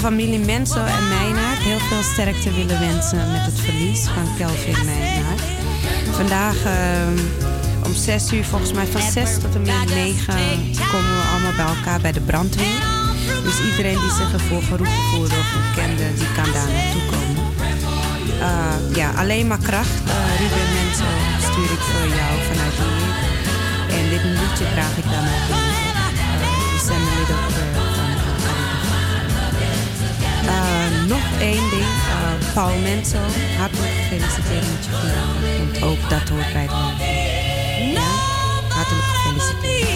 familie Menso en Meijnaert heel veel sterkte willen wensen met het verlies van Kelvin Meijnaert. Vandaag ehm, om 6 uur, volgens mij van 6 tot en met 9, komen we allemaal bij elkaar bij de brandweer. Dus iedereen die zich ervoor geroepen voelde of kende, die kan daar naartoe komen. Uh, ja, alleen maar kracht. Uh, Ruben Menso stuur ik voor jou vanuit hier. En dit liedje draag ik dan ook nog één ding. Uh, Paul Menso, hartelijk gefeliciteerd met je verjaardag. Want ook dat hoort bij het Ja, hartelijk gefeliciteerd.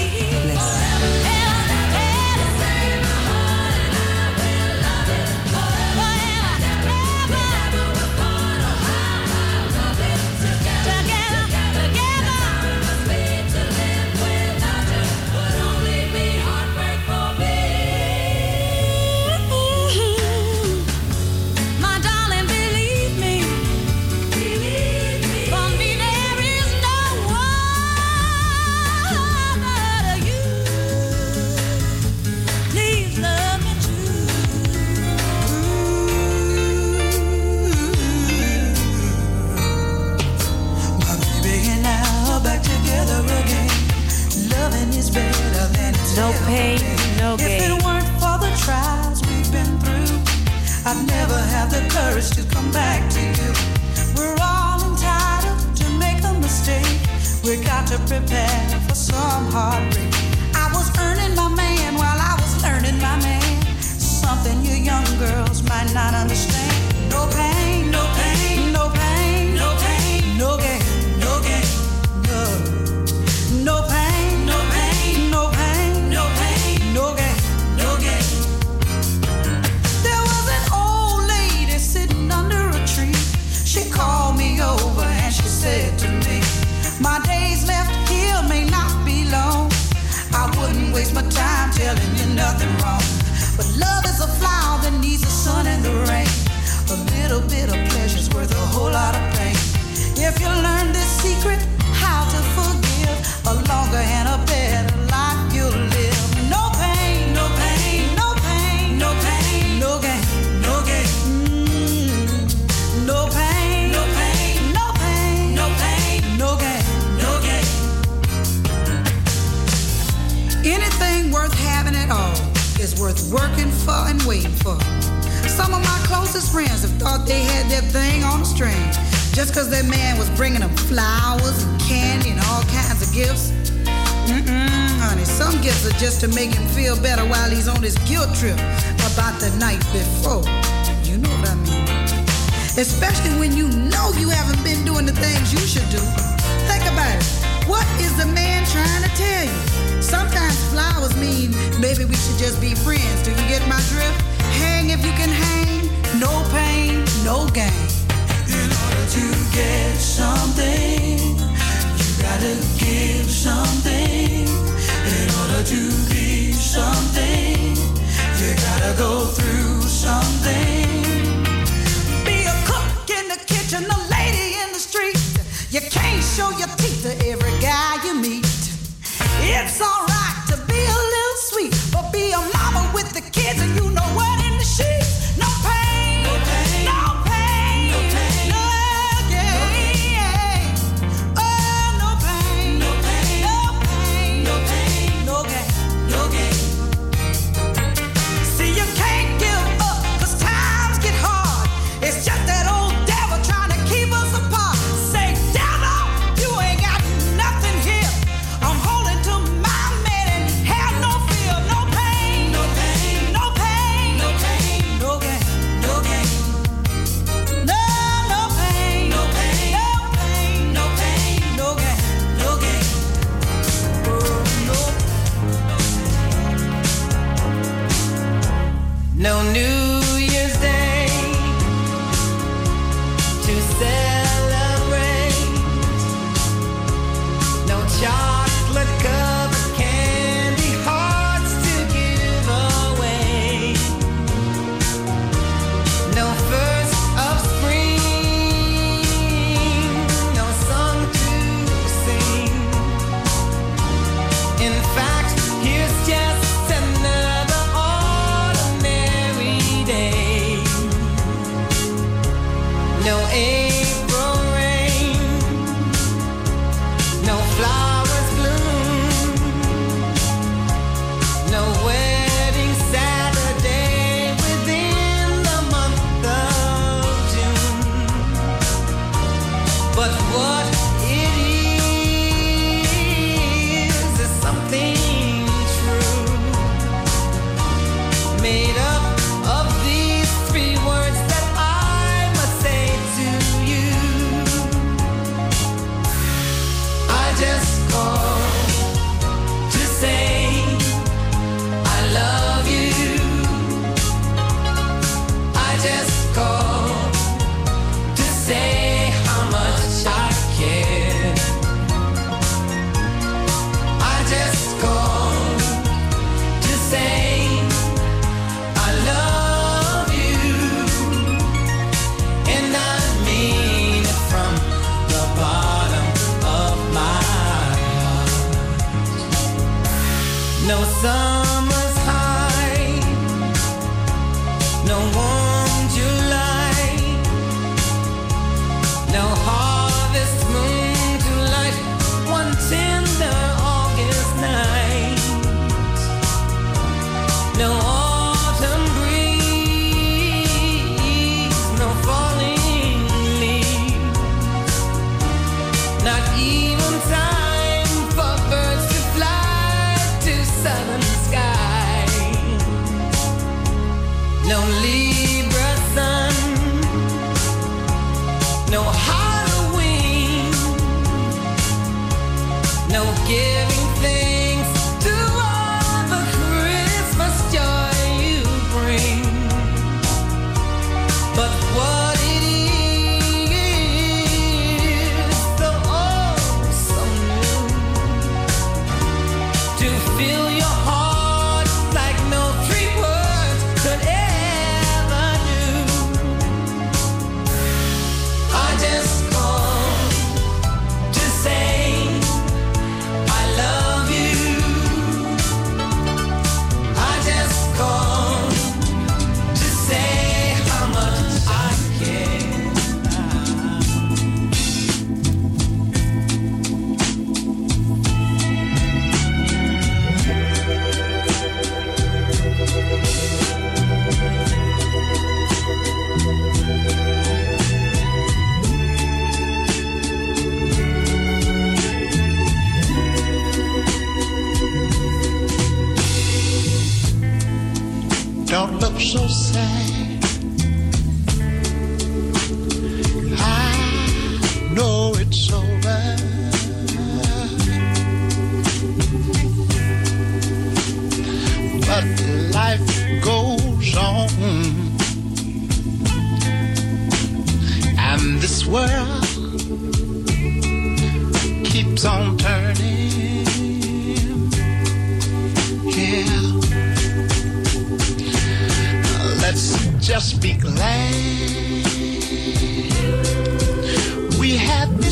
No pain, no gain. If it weren't for the trials we've been through, I'd never have the courage to come back to you. We're all entitled to make a mistake. We got to prepare for some heartbreak. I was earning my man while I was learning my man. Something you young girls might not understand. No pain, Working for and waiting for. Some of my closest friends have thought they had their thing on a string. Just cause that man was bringing them flowers and candy and all kinds of gifts. Mm-mm, honey, some gifts are just to make him feel better while he's on his guilt trip about the night before. You know what I mean. Especially when you know you haven't been doing the things you should do. Think about it. What is the man trying to tell you? Sometimes flowers mean maybe we should just be friends. Do you get my drift? Hang if you can hang, no pain, no gain. To get something, you gotta give something. In order to be something, you gotta go through something. Be a cook in the kitchen, a lady in the street. You can't show your teeth to every guy you meet. It's alright to be a little sweet, but be a mama with the kids and you know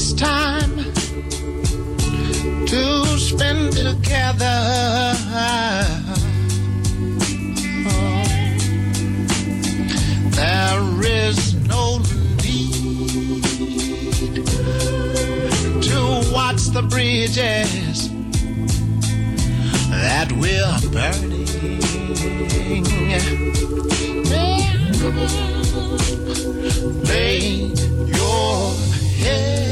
this time to spend together. Oh, there is no need to watch the bridges that we're burning. Lay your head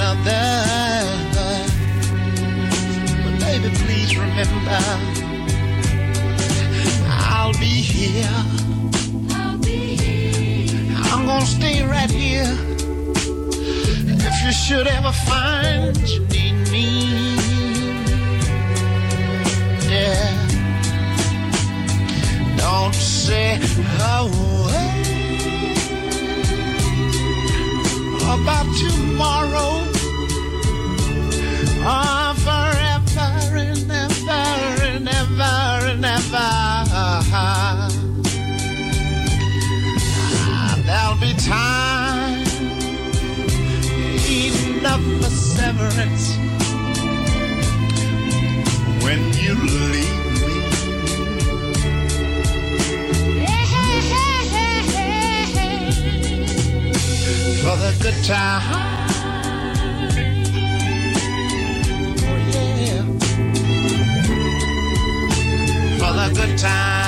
another. But baby, please remember, I'll be here. I'm gonna stay right here. If you should ever find you need me, yeah. Don't say a word about tomorrow or forever and ever and ever and ever. Ah, There'll be time enough for severance when you leave me. for the good time. Good time.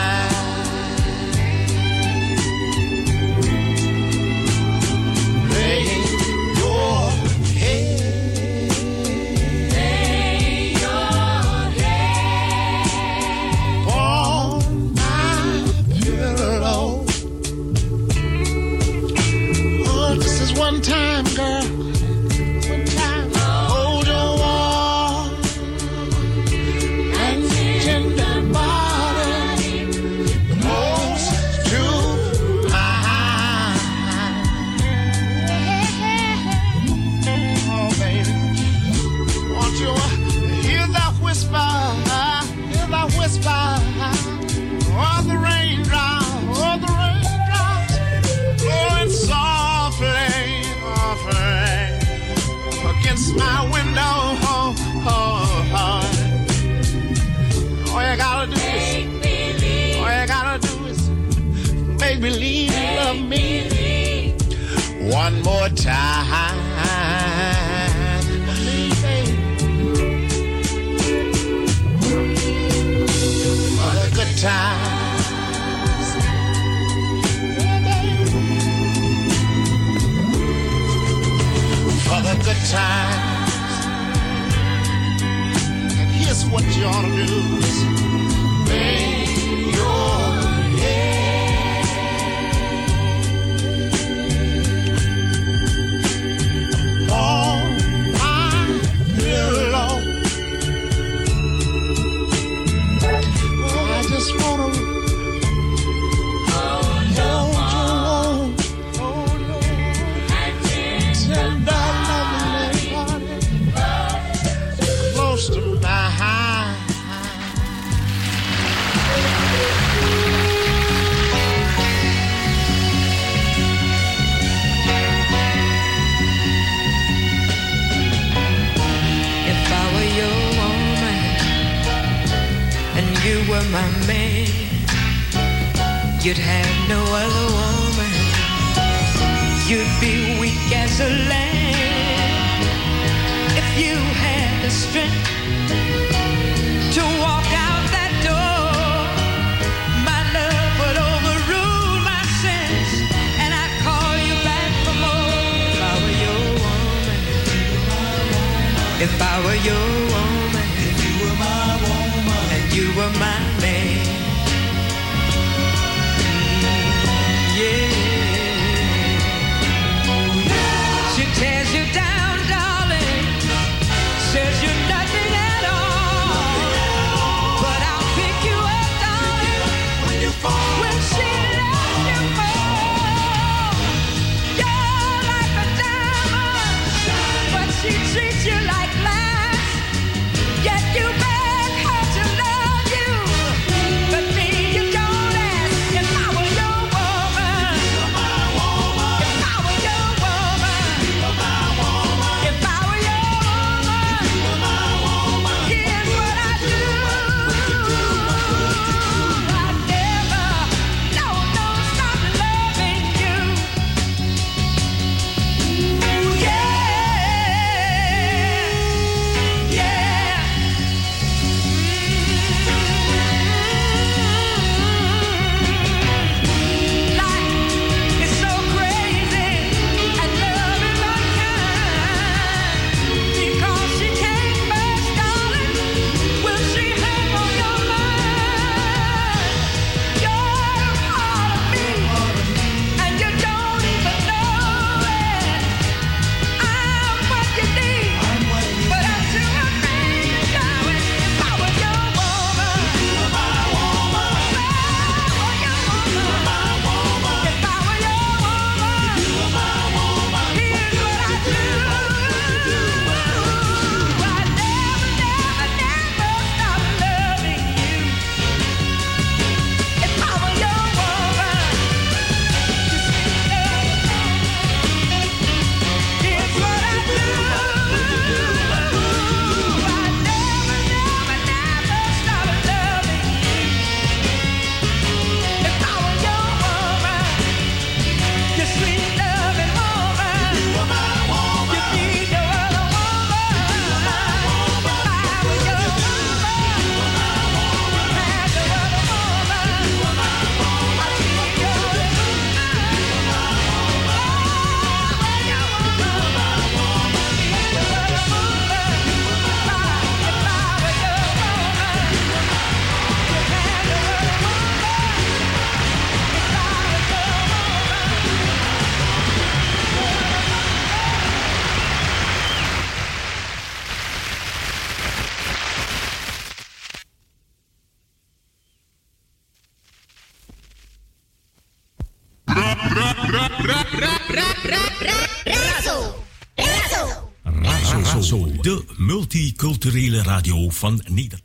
Multiculturele radio van Nederland.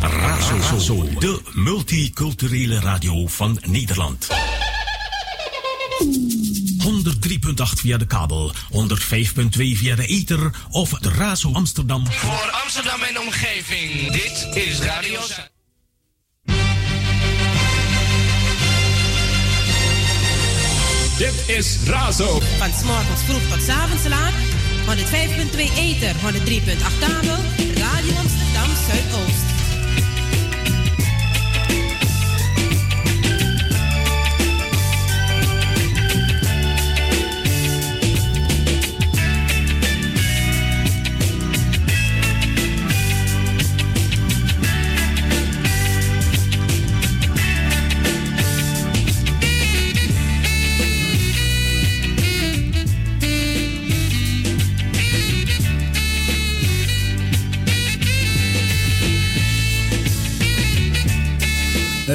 Razo, de multiculturele radio van Nederland. 103.8 via de kabel, 105.2 via de ether of de Razo Amsterdam. Voor Amsterdam en omgeving, dit is Radio Dit is Razo. Van s'morgens vroeg tot s avonds laat 105.2 Ether, 103.8 kabel, Radio Amsterdam Zuidoost.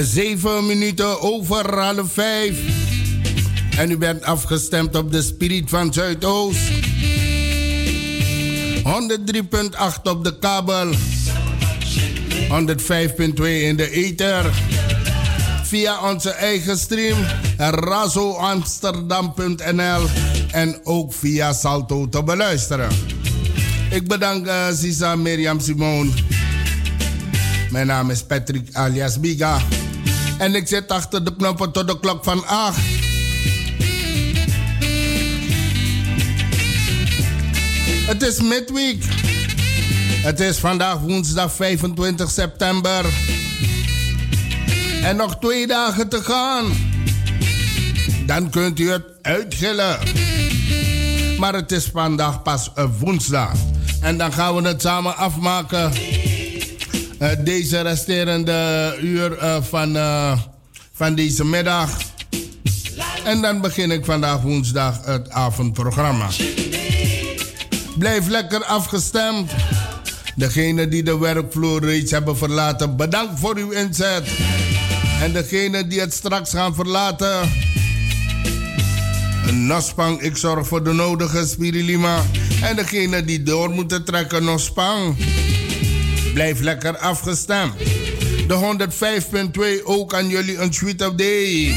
Zeven minuten over half vijf. En u bent afgestemd op de Spirit van Zuidoost. 103.8 op de kabel. 105.2 in de ether. Via onze eigen stream razoamsterdam.nl en ook via Salto te beluisteren. Ik bedank uh, Sisa Mirjam Simon. Mijn naam is Patrick alias Biga. En ik zit achter de knoppen tot de klok van 8. Het is midweek. Het is vandaag woensdag 25 september. En nog twee dagen te gaan. Dan kunt u het uitgillen. Maar het is vandaag pas een woensdag. En dan gaan we het samen afmaken. Uh, deze resterende uur uh, van, uh, van deze middag. En dan begin ik vandaag woensdag het avondprogramma. Blijf lekker afgestemd. Degenen die de werkvloer reeds hebben verlaten, bedankt voor uw inzet. En degenen die het straks gaan verlaten. Nospang, ik zorg voor de nodige spirilima. En degenen die door moeten trekken, Nospang. Blijf lekker afgestemd. De 105.2 ook aan jullie een sweet of day.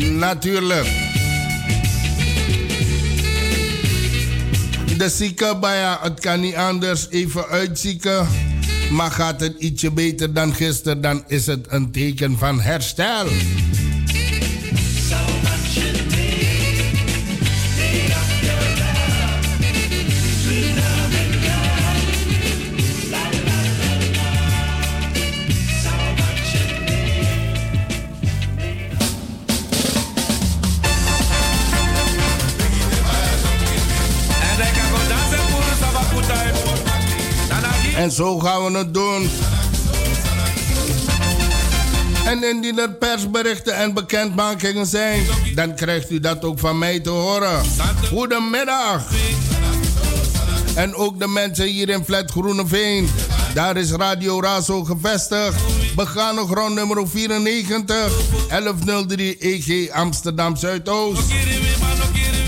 Natuurlijk. De zieke, ja, het kan niet anders. Even uitzieken. Maar gaat het ietsje beter dan gisteren, dan is het een teken van herstel. En zo gaan we het doen. En indien er persberichten en bekendmakingen zijn, dan krijgt u dat ook van mij te horen. Goedemiddag. En ook de mensen hier in Flat Groeneveen. Daar is Radio Razo gevestigd. Begane grond nummer 94, 1103 EG Amsterdam Zuidoost.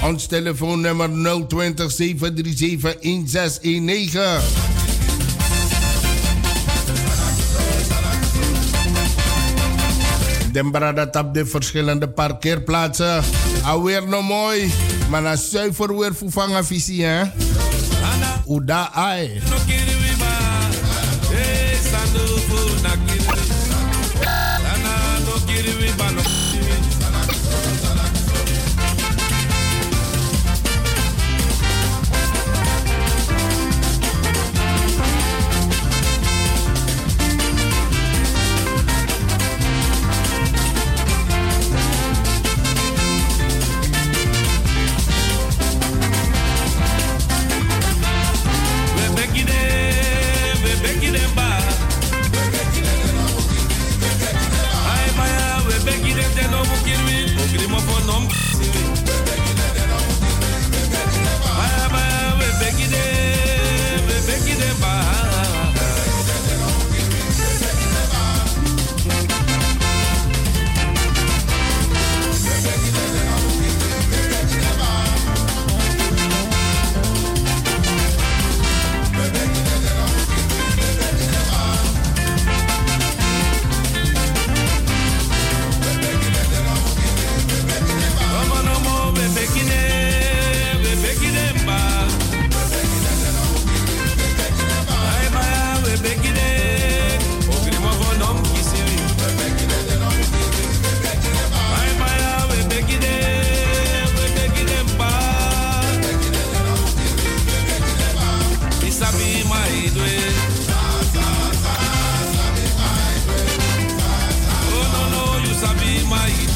Ons telefoonnummer 020 737 1619. Den dat op de verschillende parkeerplaatsen. Alweer nog mooi. Maar na zuiver weer vervangen visie, hè? Uda ai.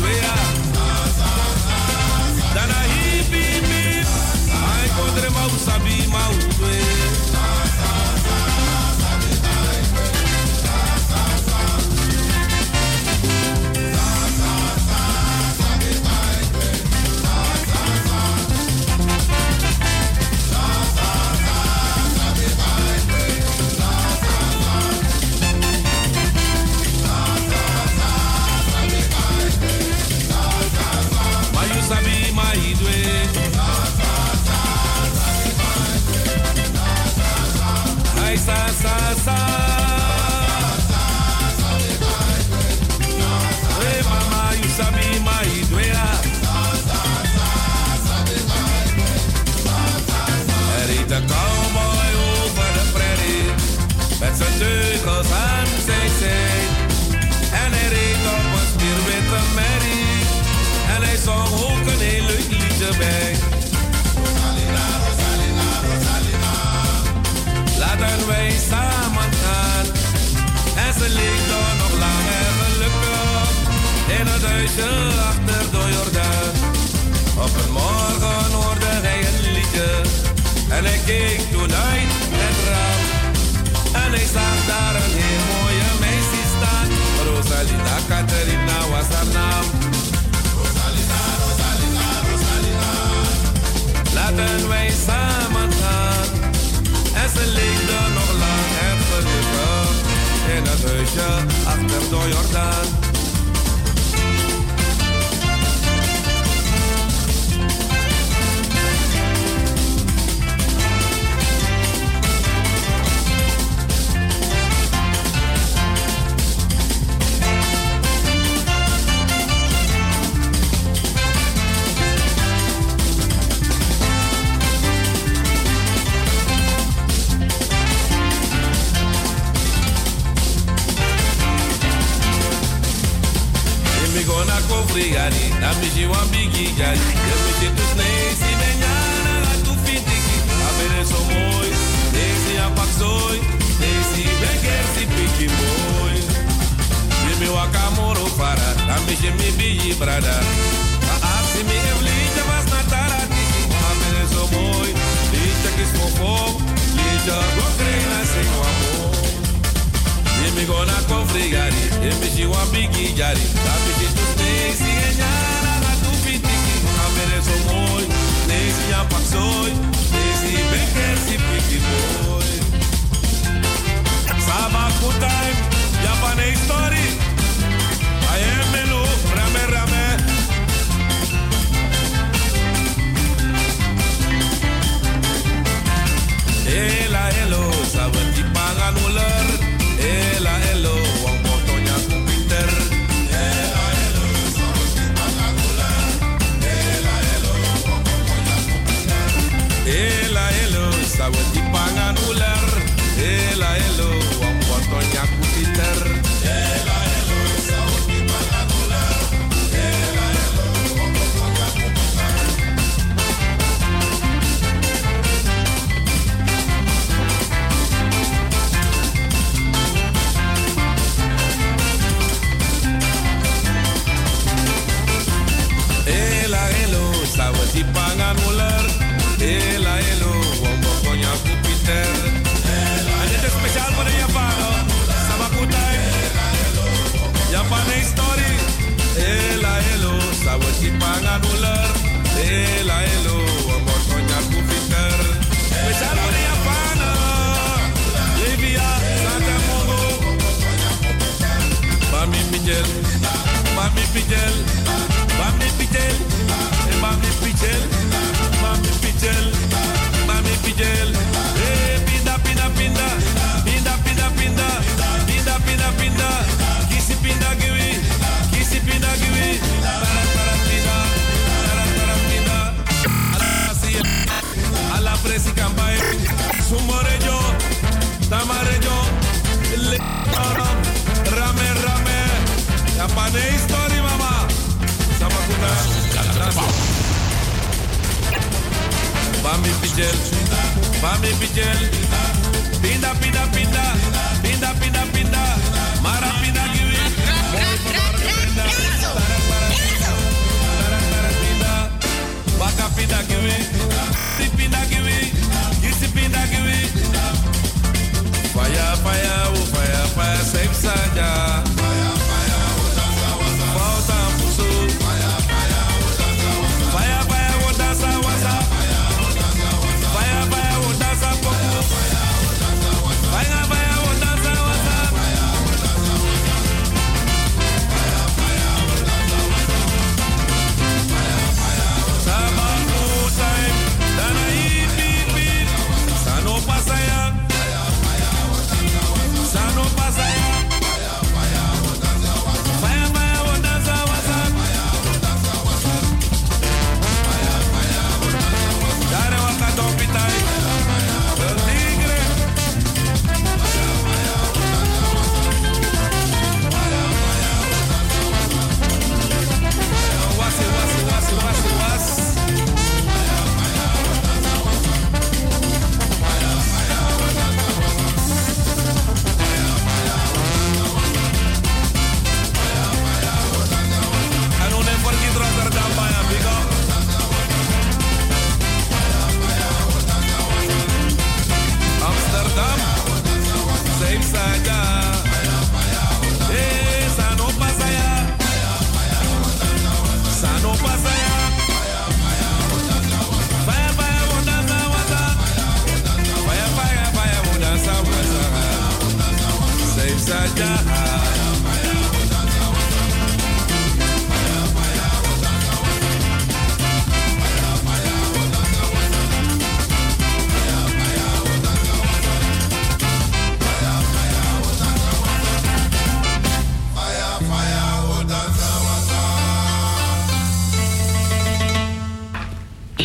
We are.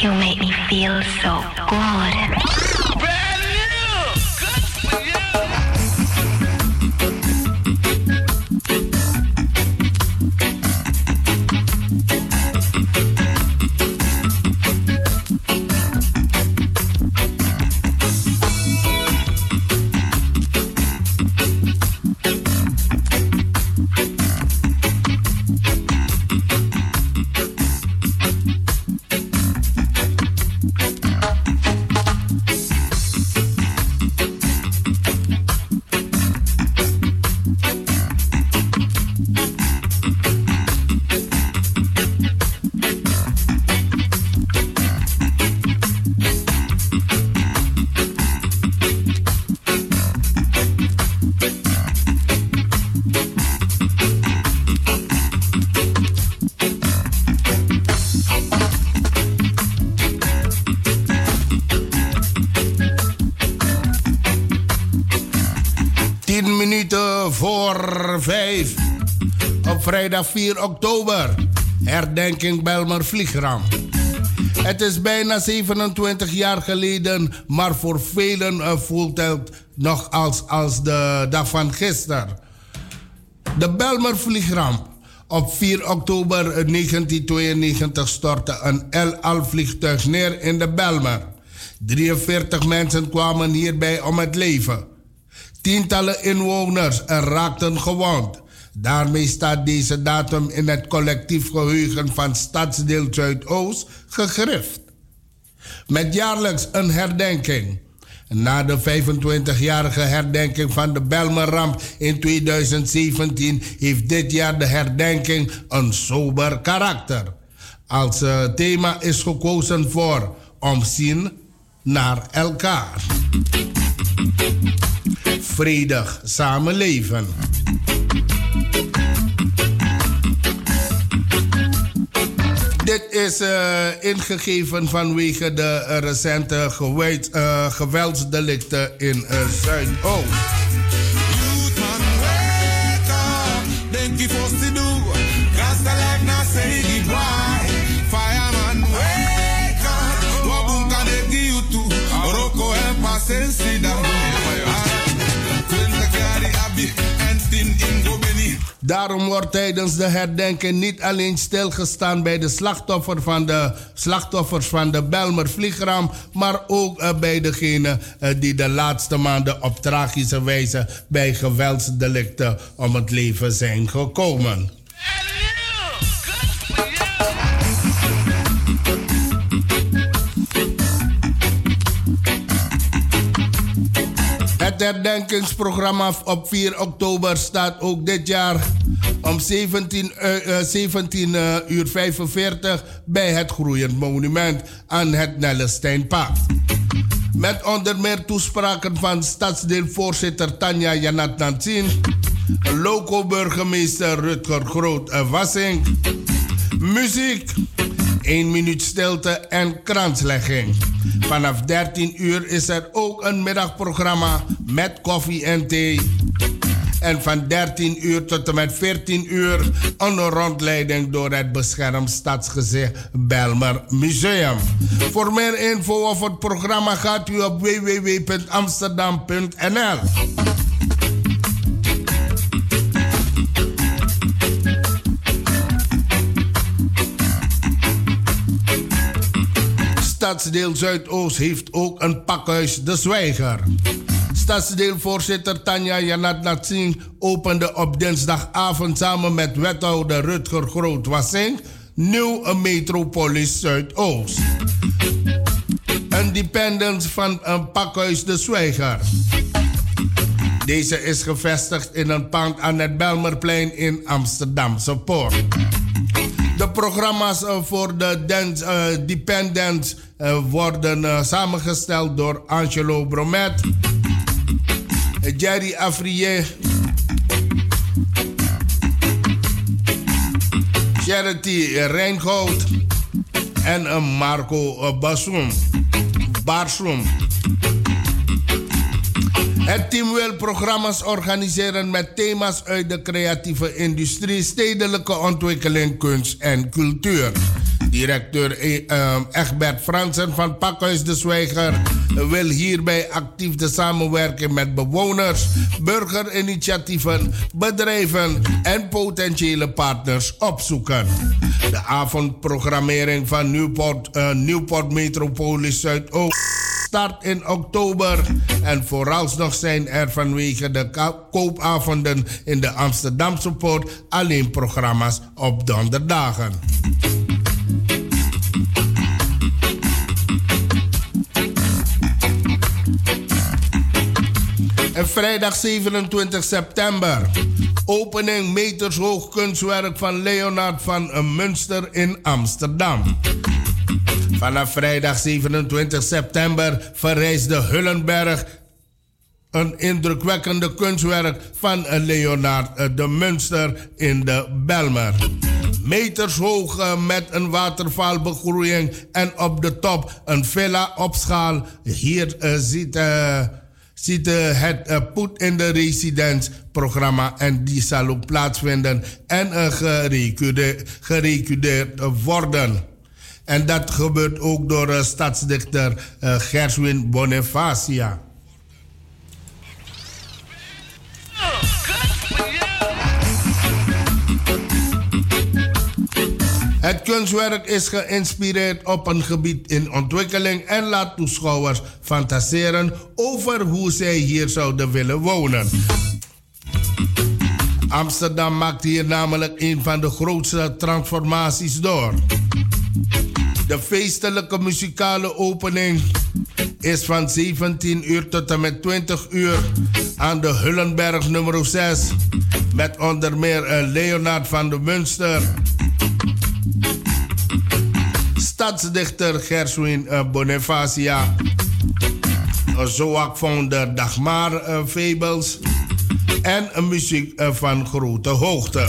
You make me feel so good. Vrijdag 4 oktober. Herdenking Belmer Vliegramp. Het is bijna 27 jaar geleden, maar voor velen uh, voelt het nog als, als de dag van gisteren. De Belmer Vliegramp. Op 4 oktober 1992 stortte een El Al vliegtuig neer in de Belmer. 43 mensen kwamen hierbij om het leven. Tientallen inwoners raakten gewond. Daarmee staat deze datum in het collectief geheugen van Stadsdeel Zuidoost gegrift. Met jaarlijks een herdenking. Na de 25-jarige herdenking van de Belmerramp in 2017 heeft dit jaar de herdenking een sober karakter. Als uh, thema is gekozen voor omzien naar elkaar. Vredig samenleven. Dit is uh, ingegeven vanwege de uh, recente geweld, uh, geweldsdelicten in Zuidoost. Denk Daarom wordt tijdens de herdenking niet alleen stilgestaan bij de, slachtoffer van de slachtoffers van de Belmer vliegramp, maar ook uh, bij degenen uh, die de laatste maanden op tragische wijze bij geweldsdelicten om het leven zijn gekomen. Het herdenkingsprogramma op 4 oktober staat ook dit jaar om 17, uh, 17 uh, uur 45 bij het Groeiend Monument aan het Nellesteinpad. Met onder meer toespraken van stadsdeelvoorzitter Tanja Janat Nansin, loco-burgemeester Rutger Groot-Wassink, muziek 1 minuut stilte en kranslegging. Vanaf 13 uur is er ook een middagprogramma met koffie en thee. En van 13 uur tot en met 14 uur een rondleiding door het beschermd stadsgezicht Belmer Museum. Voor meer info over het programma gaat u op www.amsterdam.nl. Stadsdeel Zuidoost heeft ook een pakhuis De Zwijger. Stadsdeelvoorzitter Tanja Janat Natsing opende op dinsdagavond samen met wethouder Rutger Groot-Wassink nieuw metropolis Zuidoost. Een dependence van een pakhuis De Zwijger. Deze is gevestigd in een pand aan het Belmerplein in Amsterdamse Poort. De programma's eh, voor de dance, uh, dependent uh, worden samengesteld door Angelo Bromet, Jerry Afrier, Charity Rijngoud en Marco Basum. Barsum. Het team wil programma's organiseren met thema's uit de creatieve industrie, stedelijke ontwikkeling, kunst en cultuur. Directeur uh, Egbert Fransen van Pakhuis de Zwijger wil hierbij actief de samenwerking met bewoners, burgerinitiatieven, bedrijven en potentiële partners opzoeken. De avondprogrammering van Newport, uh, Newport Metropolis Zuidoost start in oktober. En vooralsnog zijn er vanwege de koopavonden in de Amsterdamse Poort alleen programma's op donderdagen. En vrijdag 27 september. Opening metershoog kunstwerk van Leonard van Münster in Amsterdam. Vanaf vrijdag 27 september verrijst de Hullenberg een indrukwekkende kunstwerk van Leonard de Münster in de Belmer. Meters hoog eh, met een watervalbegroeiing en op de top een villa op schaal. Hier uh, ziet, uh, ziet het Put in the Residence programma en die zal ook plaatsvinden en gerecudeerd worden. En dat gebeurt ook door uh, stadsdichter uh, Gershwin Bonifacia. Het kunstwerk is geïnspireerd op een gebied in ontwikkeling en laat toeschouwers fantaseren over hoe zij hier zouden willen wonen. Amsterdam maakt hier namelijk een van de grootste transformaties door. De feestelijke muzikale opening is van 17 uur tot en met 20 uur aan de Hullenberg nummer 6. Met onder meer Leonard van de Münster. Stadsdichter Gershwin eh, Bonifacia. Zoak-founder Dagmar uh, Fables. En muziek van grote hoogte.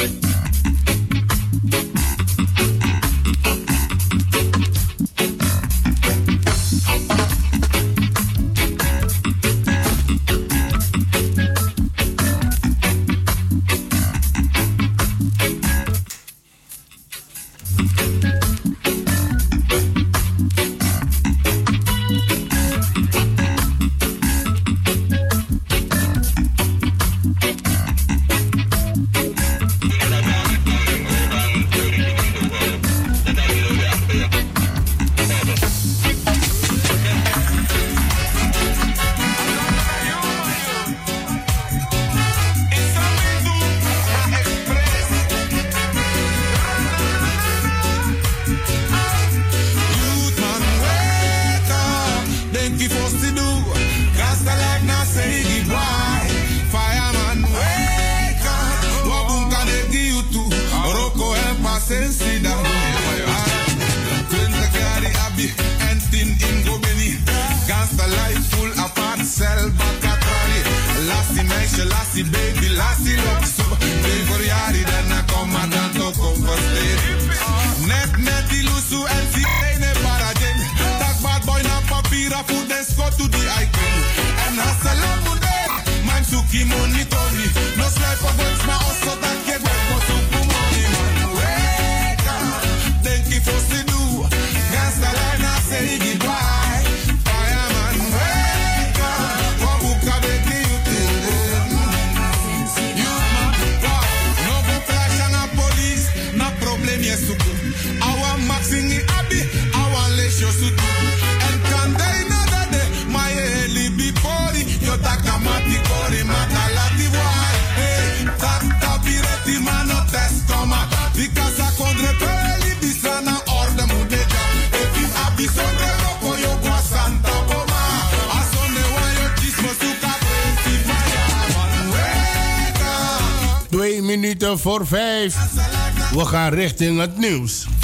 Gaan richting het nieuws.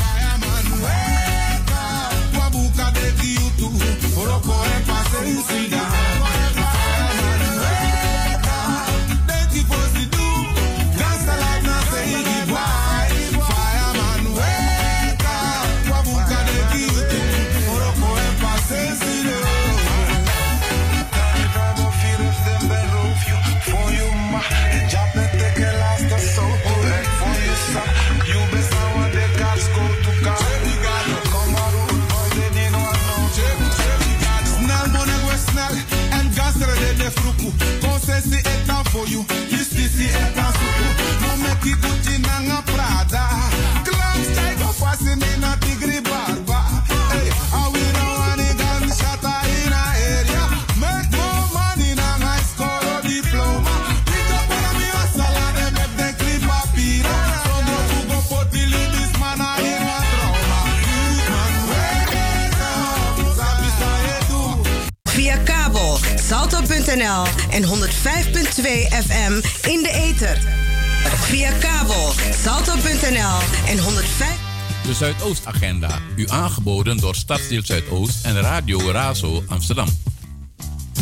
Zuidoostagenda, u aangeboden door Stadsdeel Zuidoost en Radio Razo Amsterdam.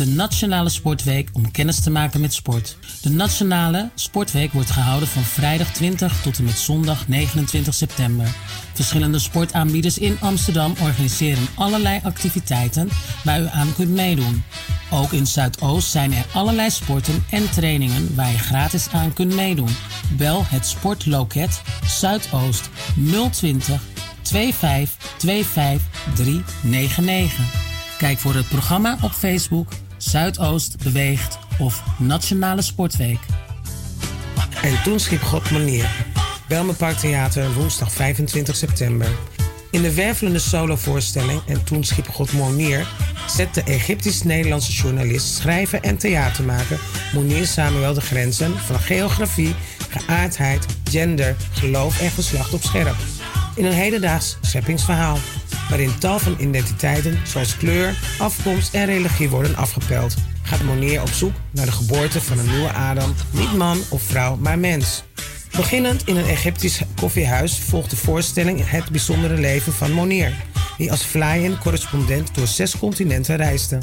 De Nationale Sportweek om kennis te maken met sport. De Nationale Sportweek wordt gehouden van vrijdag 20 tot en met zondag 29 september. Verschillende sportaanbieders in Amsterdam organiseren allerlei activiteiten waar u aan kunt meedoen. Ook in Zuidoost zijn er allerlei sporten en trainingen waar je gratis aan kunt meedoen. Bel het sportloket Zuidoost 020 25 25 399. Kijk voor het programma op Facebook Zuidoost Beweegt of Nationale Sportweek. En toen schiep God manier. Belme Park Theater woensdag 25 september. In de wervelende solovoorstelling En toen schiep God Monier zet de Egyptisch-Nederlandse journalist, schrijver en theatermaker Monier Samuel de grenzen van geografie, geaardheid, gender, geloof en geslacht op scherp. In een hedendaags scheppingsverhaal, waarin tal van identiteiten zoals kleur, afkomst en religie worden afgepeld, gaat Monier op zoek naar de geboorte van een nieuwe Adam, niet man of vrouw, maar mens. Beginnend in een Egyptisch koffiehuis volgt de voorstelling Het bijzondere leven van Monier, die als fly-in correspondent door zes continenten reisde.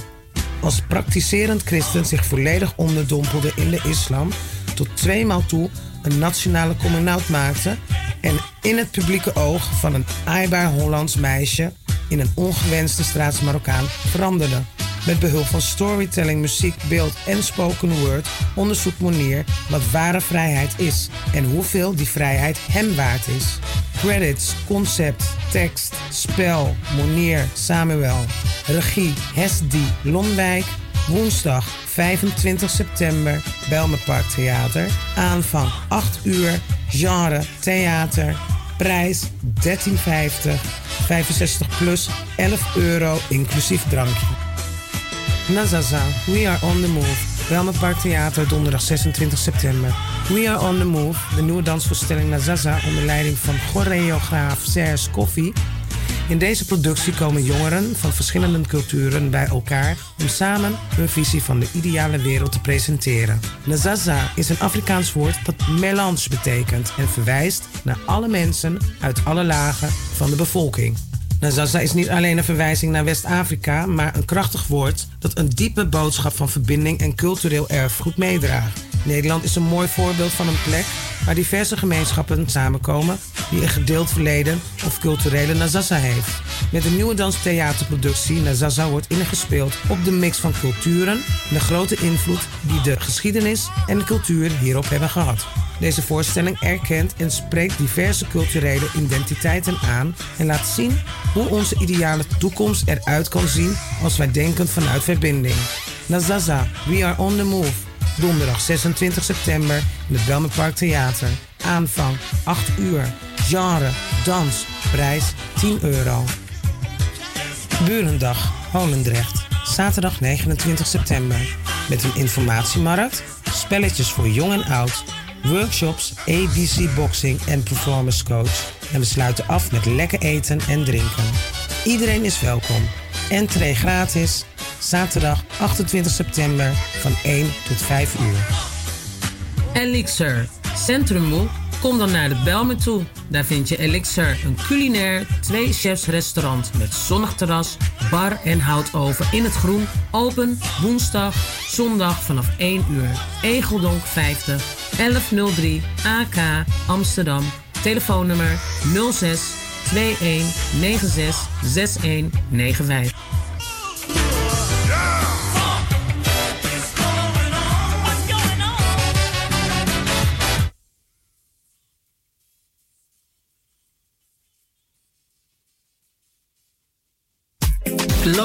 Als praktiserend christen zich volledig onderdompelde in de islam, tot tweemaal toe een nationale coming maakte en in het publieke oog van een aaibaar Hollands meisje in een ongewenste straats Marokkaan veranderde. Met behulp van storytelling, muziek, beeld en spoken word onderzoekt Monier wat ware vrijheid is en hoeveel die vrijheid hem waard is. Credits, concept, tekst, spel, Monier, Samuel. Regie, Hesdi, Lomwijk. Woensdag 25 september, Belmenpark Theater. Aanvang 8 uur, genre theater. Prijs 13,50, 65 plus 11 euro inclusief drankje. Nazaza, We Are On The Move. Belmer Park Theater, donderdag 26 september. We Are On The Move, de nieuwe dansvoorstelling Nazaza... onder leiding van choreograaf Serge Koffie. In deze productie komen jongeren van verschillende culturen bij elkaar... om samen hun visie van de ideale wereld te presenteren. Nazaza is een Afrikaans woord dat melange betekent... en verwijst naar alle mensen uit alle lagen van de bevolking. Nazaza is niet alleen een verwijzing naar West-Afrika, maar een krachtig woord dat een diepe boodschap van verbinding en cultureel erfgoed meedraagt. Nederland is een mooi voorbeeld van een plek waar diverse gemeenschappen samenkomen die een gedeeld verleden of culturele Nazaza heeft. Met de nieuwe danstheaterproductie Nazaza wordt ingespeeld op de mix van culturen en de grote invloed die de geschiedenis en de cultuur hierop hebben gehad. Deze voorstelling erkent en spreekt diverse culturele identiteiten aan en laat zien hoe onze ideale toekomst eruit kan zien als wij denken vanuit verbinding. Nazaza, We Are On The Move. Donderdag 26 september in het Belmenpark Theater. Aanvang 8 uur. Genre, dans, prijs 10 euro. Burendag, Holendrecht. Zaterdag 29 september. Met een informatiemarkt, spelletjes voor jong en oud workshops, ABC Boxing en Performance Coach. En we sluiten af met lekker eten en drinken. Iedereen is welkom. Entree gratis. Zaterdag 28 september van 1 tot 5 uur. Elixir Centrummoe? Kom dan naar de Belmen toe. Daar vind je Elixir, een culinair twee chefs restaurant met zonnig terras, bar en houtoven in het groen. Open woensdag, zondag vanaf 1 uur. Egeldonk 50 1103 AK Amsterdam. Telefoonnummer 06 21 96 6195.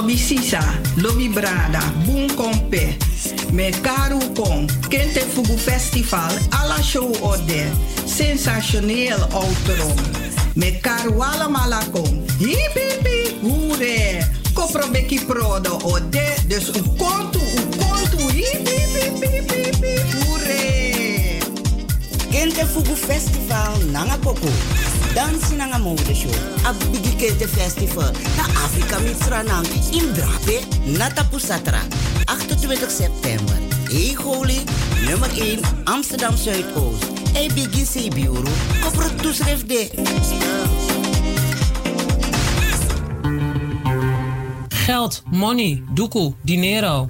Lobby Sisa, Lobby Brada, Boom Kompe, me Karu Kong, Kente Fugu Festival, alla show ode, sensationeel outro, me Karu Alamala Kong, hip hip hip, hoere, prodo dus u kontu, u kontu, hip hip hip hip. Kente Fugu Festival, nanga. Dansi nanga mode show. A bigi Kente Festival. Na Afrika Mitsranang. In Drape. Nata Pusatra. 28 september. Holy. Nummer 1. Amsterdam Zuidoost. Bigi Sebiuru. Kopro toeschrift. Geld, money, doekoe, dinero.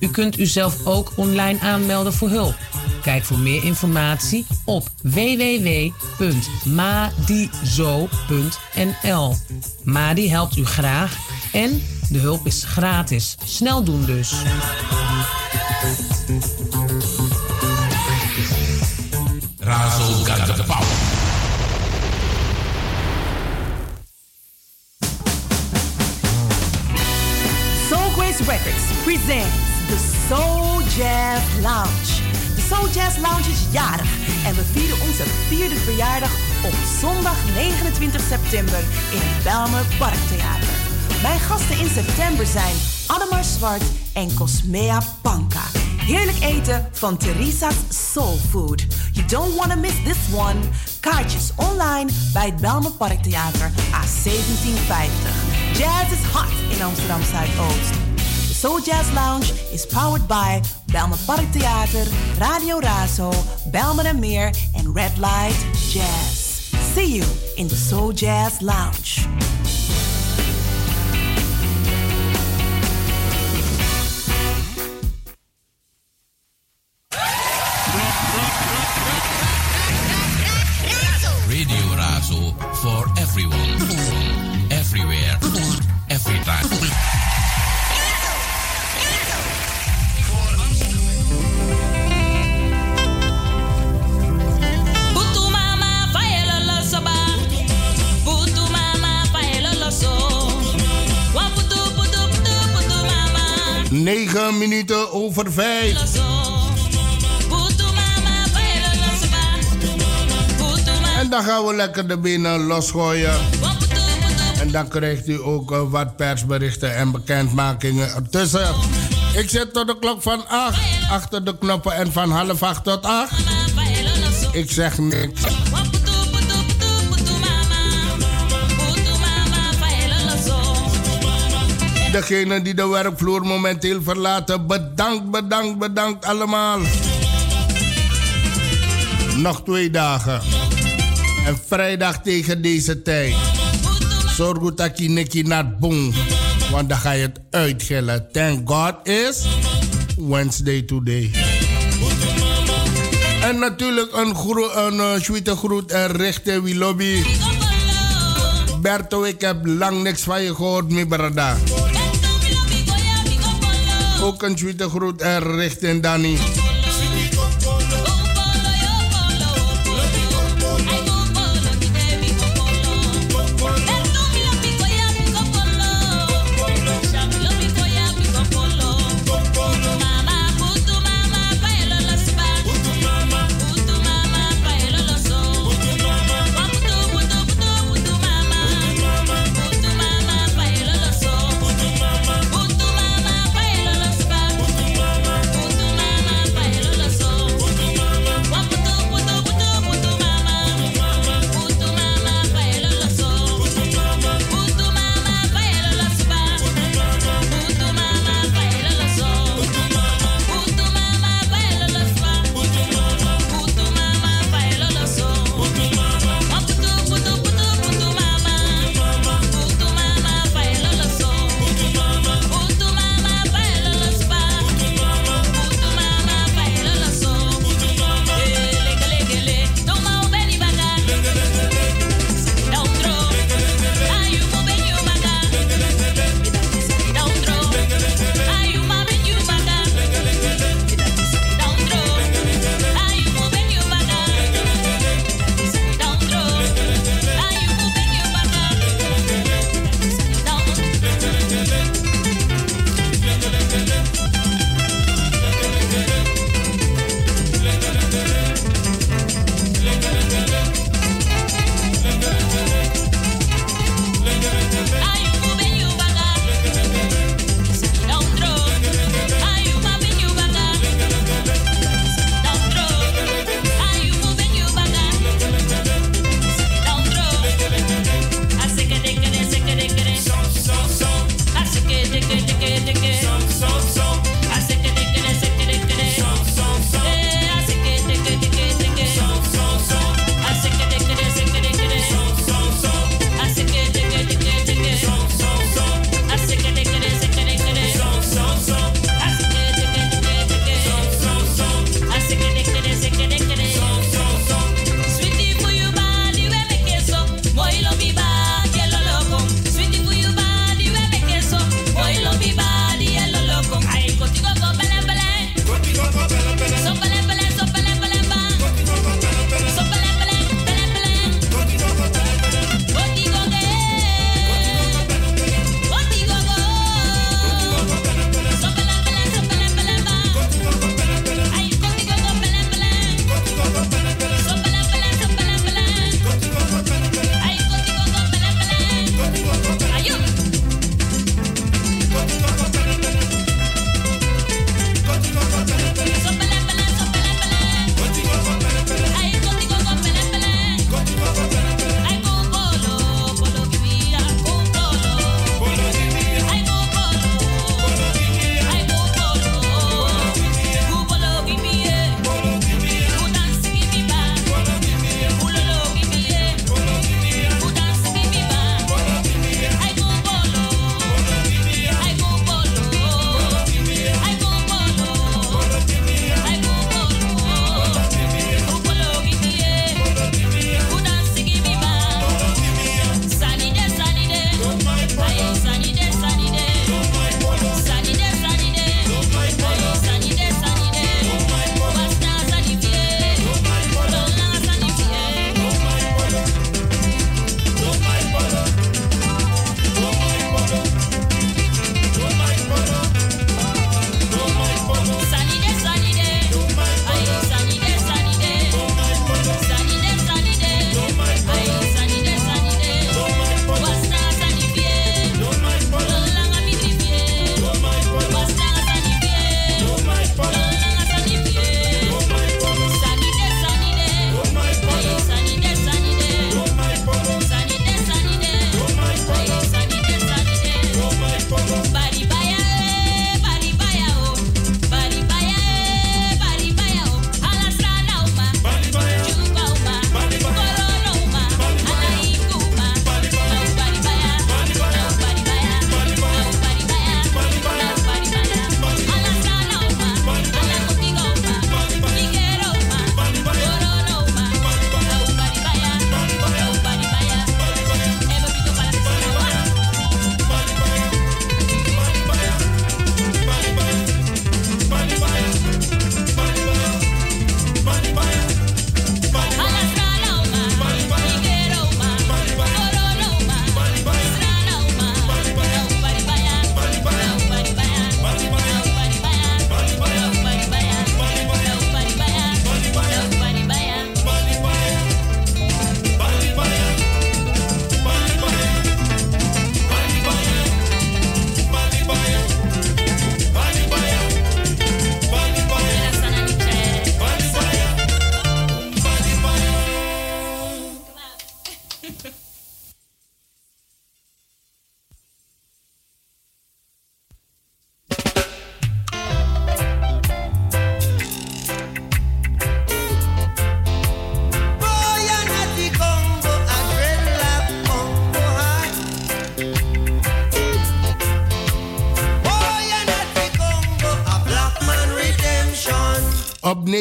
U kunt uzelf ook online aanmelden voor hulp. Kijk voor meer informatie op www.madizo.nl. Madi helpt u graag en de hulp is gratis. Snel doen dus. Razo got the power. Soul Grace Records presents the Soul Jazz Lounge. De Soul Jazz Lounge is jarig en we vieren onze vierde verjaardag op zondag 29 september in het Belmer Parktheater. Mijn gasten in september zijn Annemar Zwart en Cosmea Panka. Heerlijk eten van Teresa's Soul Food. You don't want to miss this one. Kaartjes online bij het Belmer Parktheater A1750. Jazz is hot in Amsterdam Zuidoost. Soul Jazz Lounge is powered by Belmer Parktheater, Radio Razo, Belmer en Meer en Red Light Jazz. See you in the Soul Jazz Lounge. 9 minuten over 5. Putu mama faelo lo soba. Putu mama. En dan gaan we lekker de benen losgooien. En dan krijgt u ook eh, wat persberichten en bekendmakingen ertussen. Ik zit tot de klok van 8 achter de knoppen en van half 8 tot 8. Ik zeg niks. Degene die de werkvloer momenteel verlaten, bedankt, bedankt, bedankt allemaal. Nog twee dagen. En vrijdag tegen deze tijd. Zorg goed dat je nekje naar boom. Want dan ga je het uitgillen. Thank God is Wednesday today. En natuurlijk een, gro- een uh, groet en richting wie lobby. Berto, ik heb lang niks van je gehoord, mijn brada. Ook een groet en richting Danny.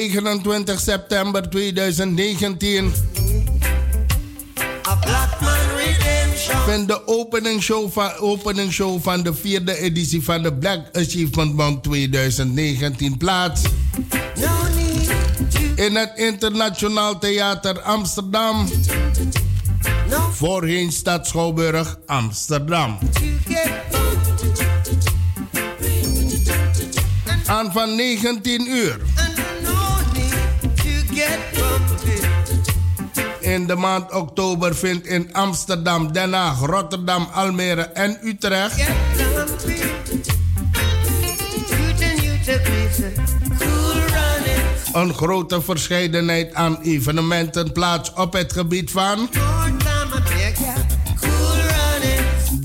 29 september 2019 vindt de openingsshow van, openingsshow van de vierde editie van de Black Achievement Month 2019 plaats. In het Internationaal Theater Amsterdam. Voorheen Stad Schouwburg Amsterdam. Aan van 19 uur. In de maand oktober vindt in Amsterdam, Den Haag, Rotterdam, Almere en Utrecht. Een grote verscheidenheid aan evenementen plaats op het gebied van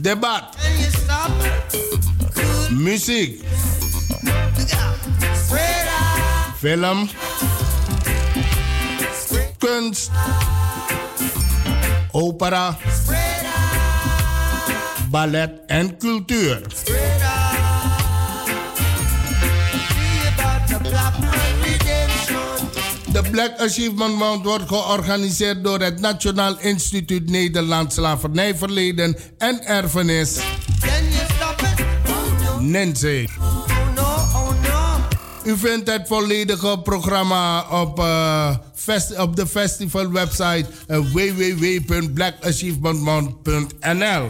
debat, muziek, film, kunst, opera, ballet en cultuur. De Black Achievement Month wordt georganiseerd door het Nationaal Instituut Nederlands Slavernijverleden en Erfenis. NENSE. U vindt het volledige programma op, fest, op de festivalwebsite uh.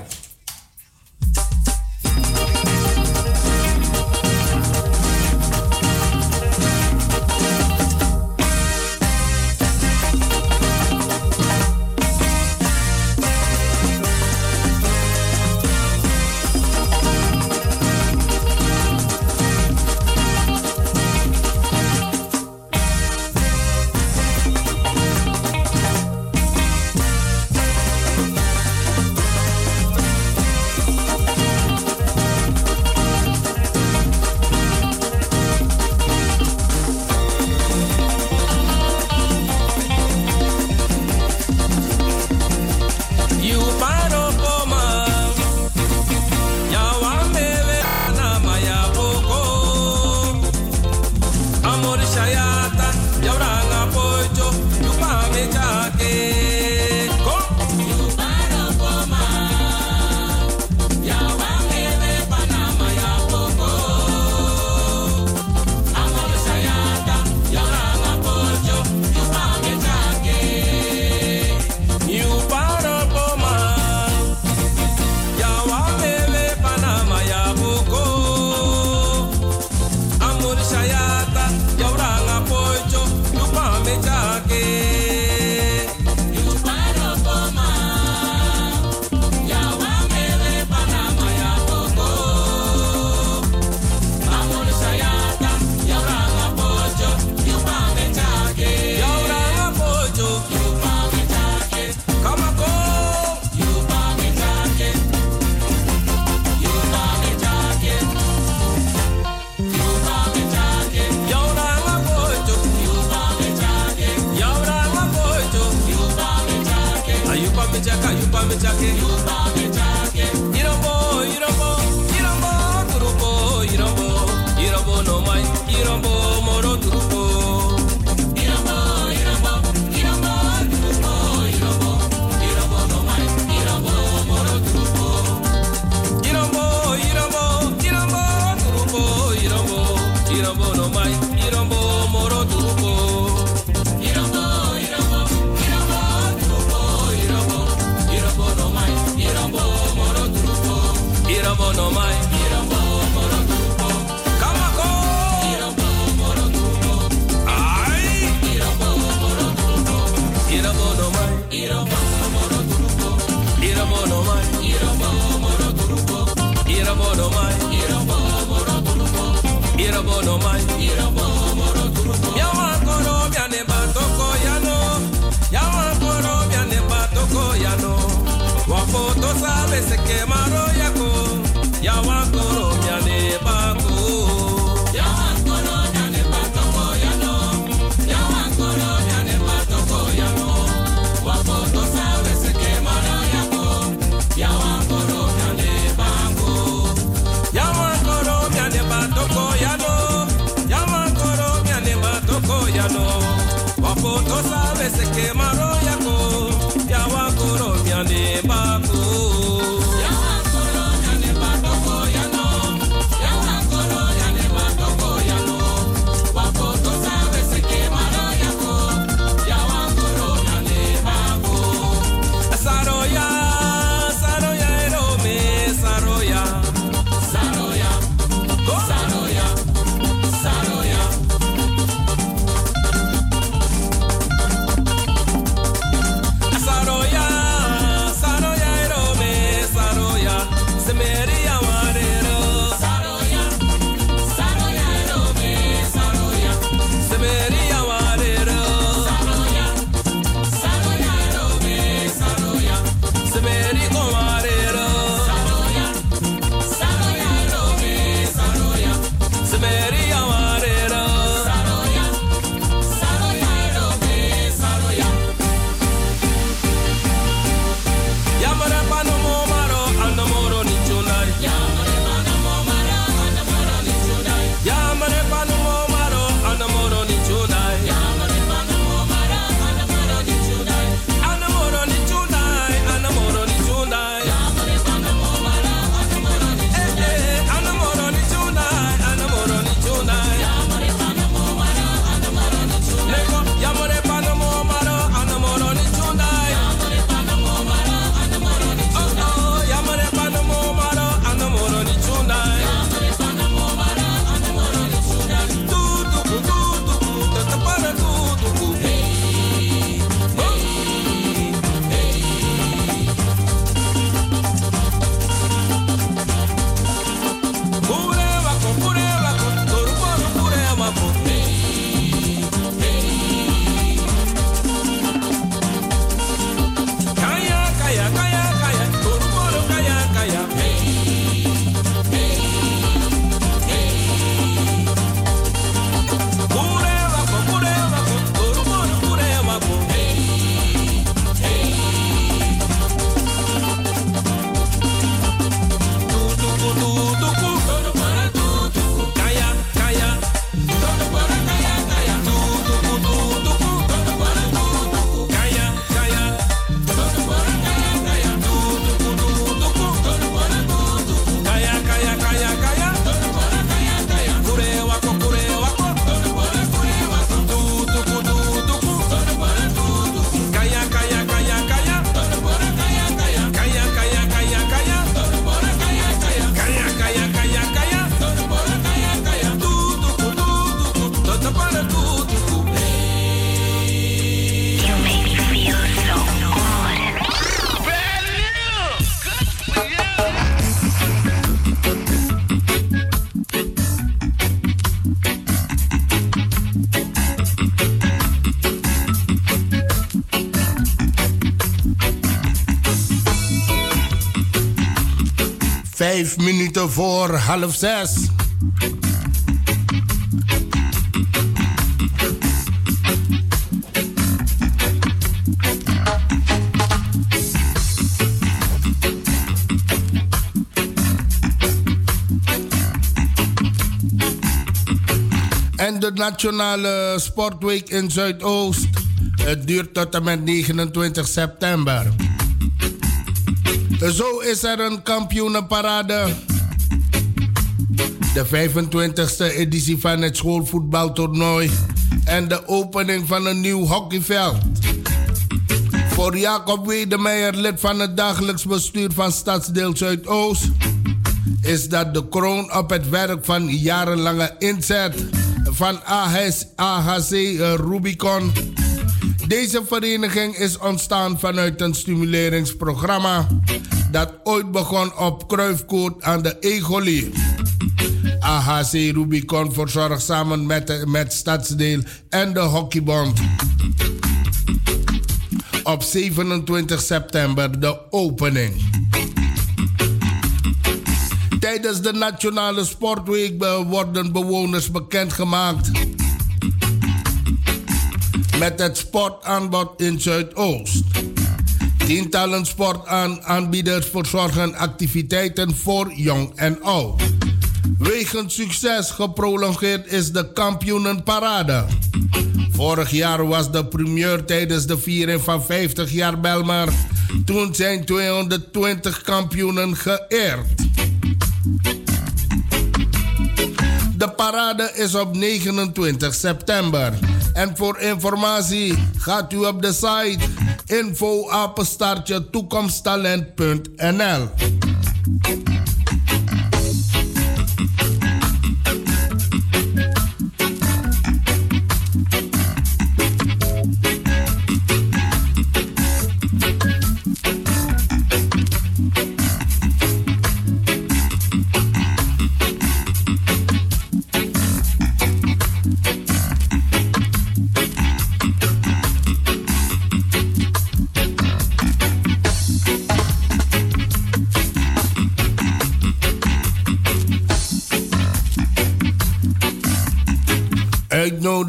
Vijf minuten voor half zes. En de Nationale Sportweek in Zuidoost. Het duurt tot en met 29 september. Zo is er een kampioenenparade. De 25e editie van het schoolvoetbaltoernooi. En de opening van een nieuw hockeyveld. Voor Jacob Wedemeijer, lid van het dagelijks bestuur van Stadsdeel Zuidoost, is dat de kroon op het werk van jarenlange inzet van AHC, AHC Rubicon. Deze vereniging is ontstaan vanuit een stimuleringsprogramma dat ooit begon op Kruifkoot aan de Egolie. AHC Rubicon verzorgt samen met, met Stadsdeel en de Hockeybond op 27 september de opening. Tijdens de Nationale Sportweek worden bewoners bekendgemaakt met het sportaanbod in Zuidoost. Tientallen sportaanbieders verzorgen activiteiten voor jong en oud. Wegens succes geprolongeerd is de kampioenenparade. Vorig jaar was de primeur tijdens de viering van 50 jaar Belmar. Toen zijn 220 kampioenen geëerd. De parade is op 29 september. En voor informatie gaat u op de site info toekomsttalent.nl.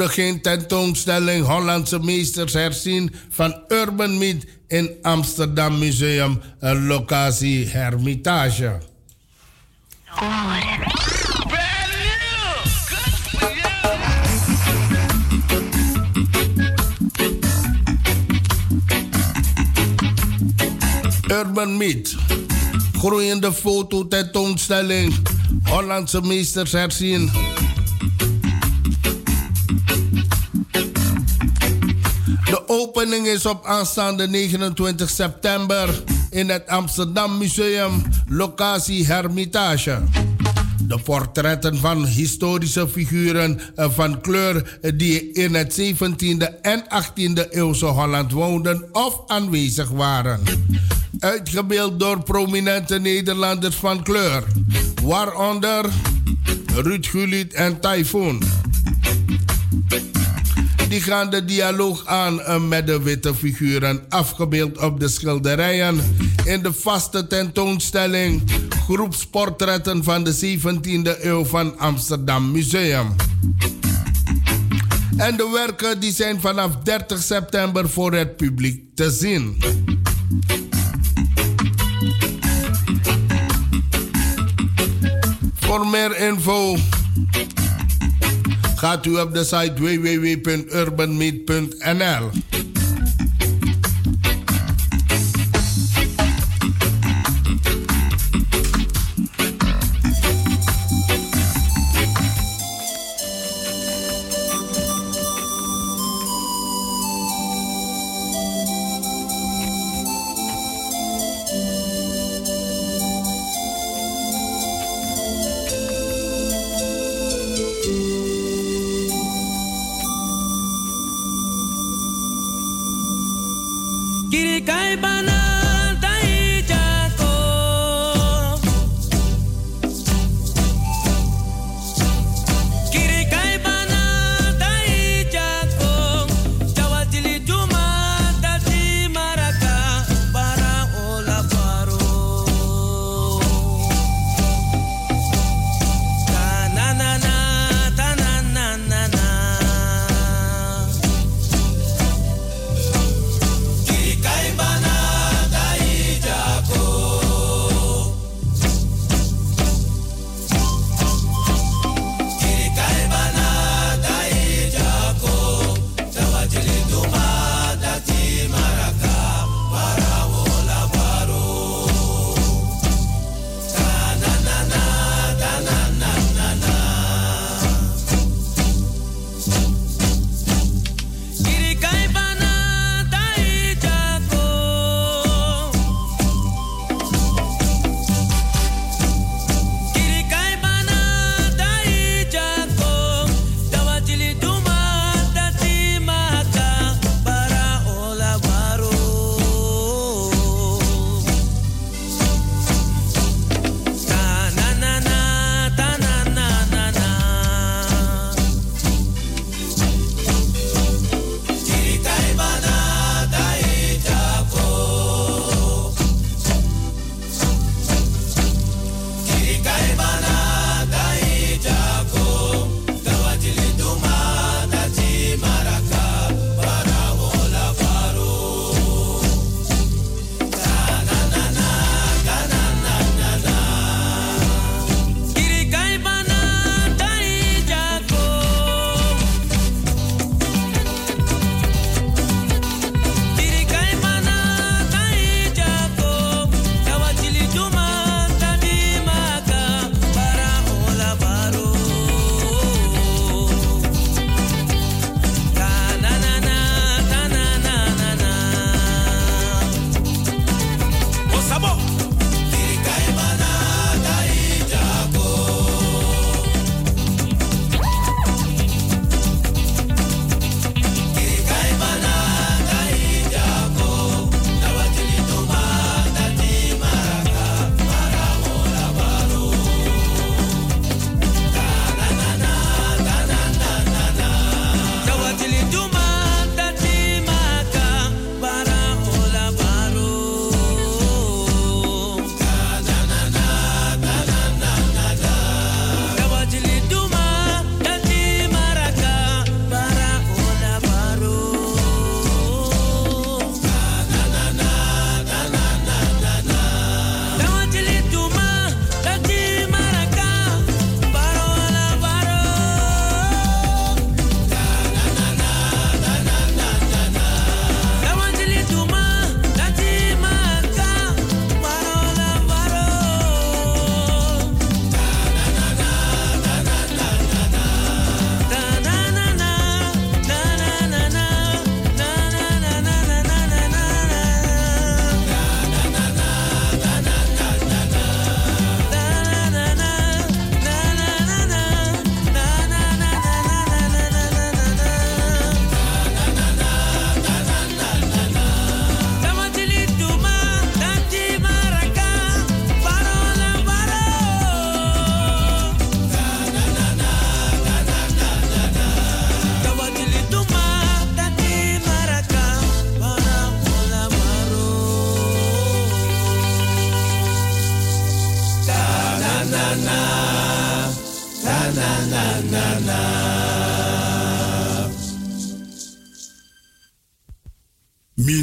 uitnodiging tentoonstelling Hollandse meesters herzien van Urban Meet in Amsterdam Museum, locatie Hermitage. Urban Meet. Groeiende foto tentoonstelling. Hollandse meesters herzien opening is op aanstaande 29 september in het Amsterdam Museum, locatie Hermitage. De portretten van historische figuren van kleur die in het 17e en 18e eeuwse Holland woonden of aanwezig waren. Uitgebeeld door prominente Nederlanders van kleur, waaronder Ruud en Typhoon die gaan de dialoog aan eh, met de witte figuren, afgebeeld op de schilderijen in de vaste tentoonstelling Groepsportretten van de 17e eeuw van Amsterdam Museum. En de werken die zijn vanaf 30 september voor het publiek te zien. Voor meer info gaat u op de site www.urbanmeet.nl.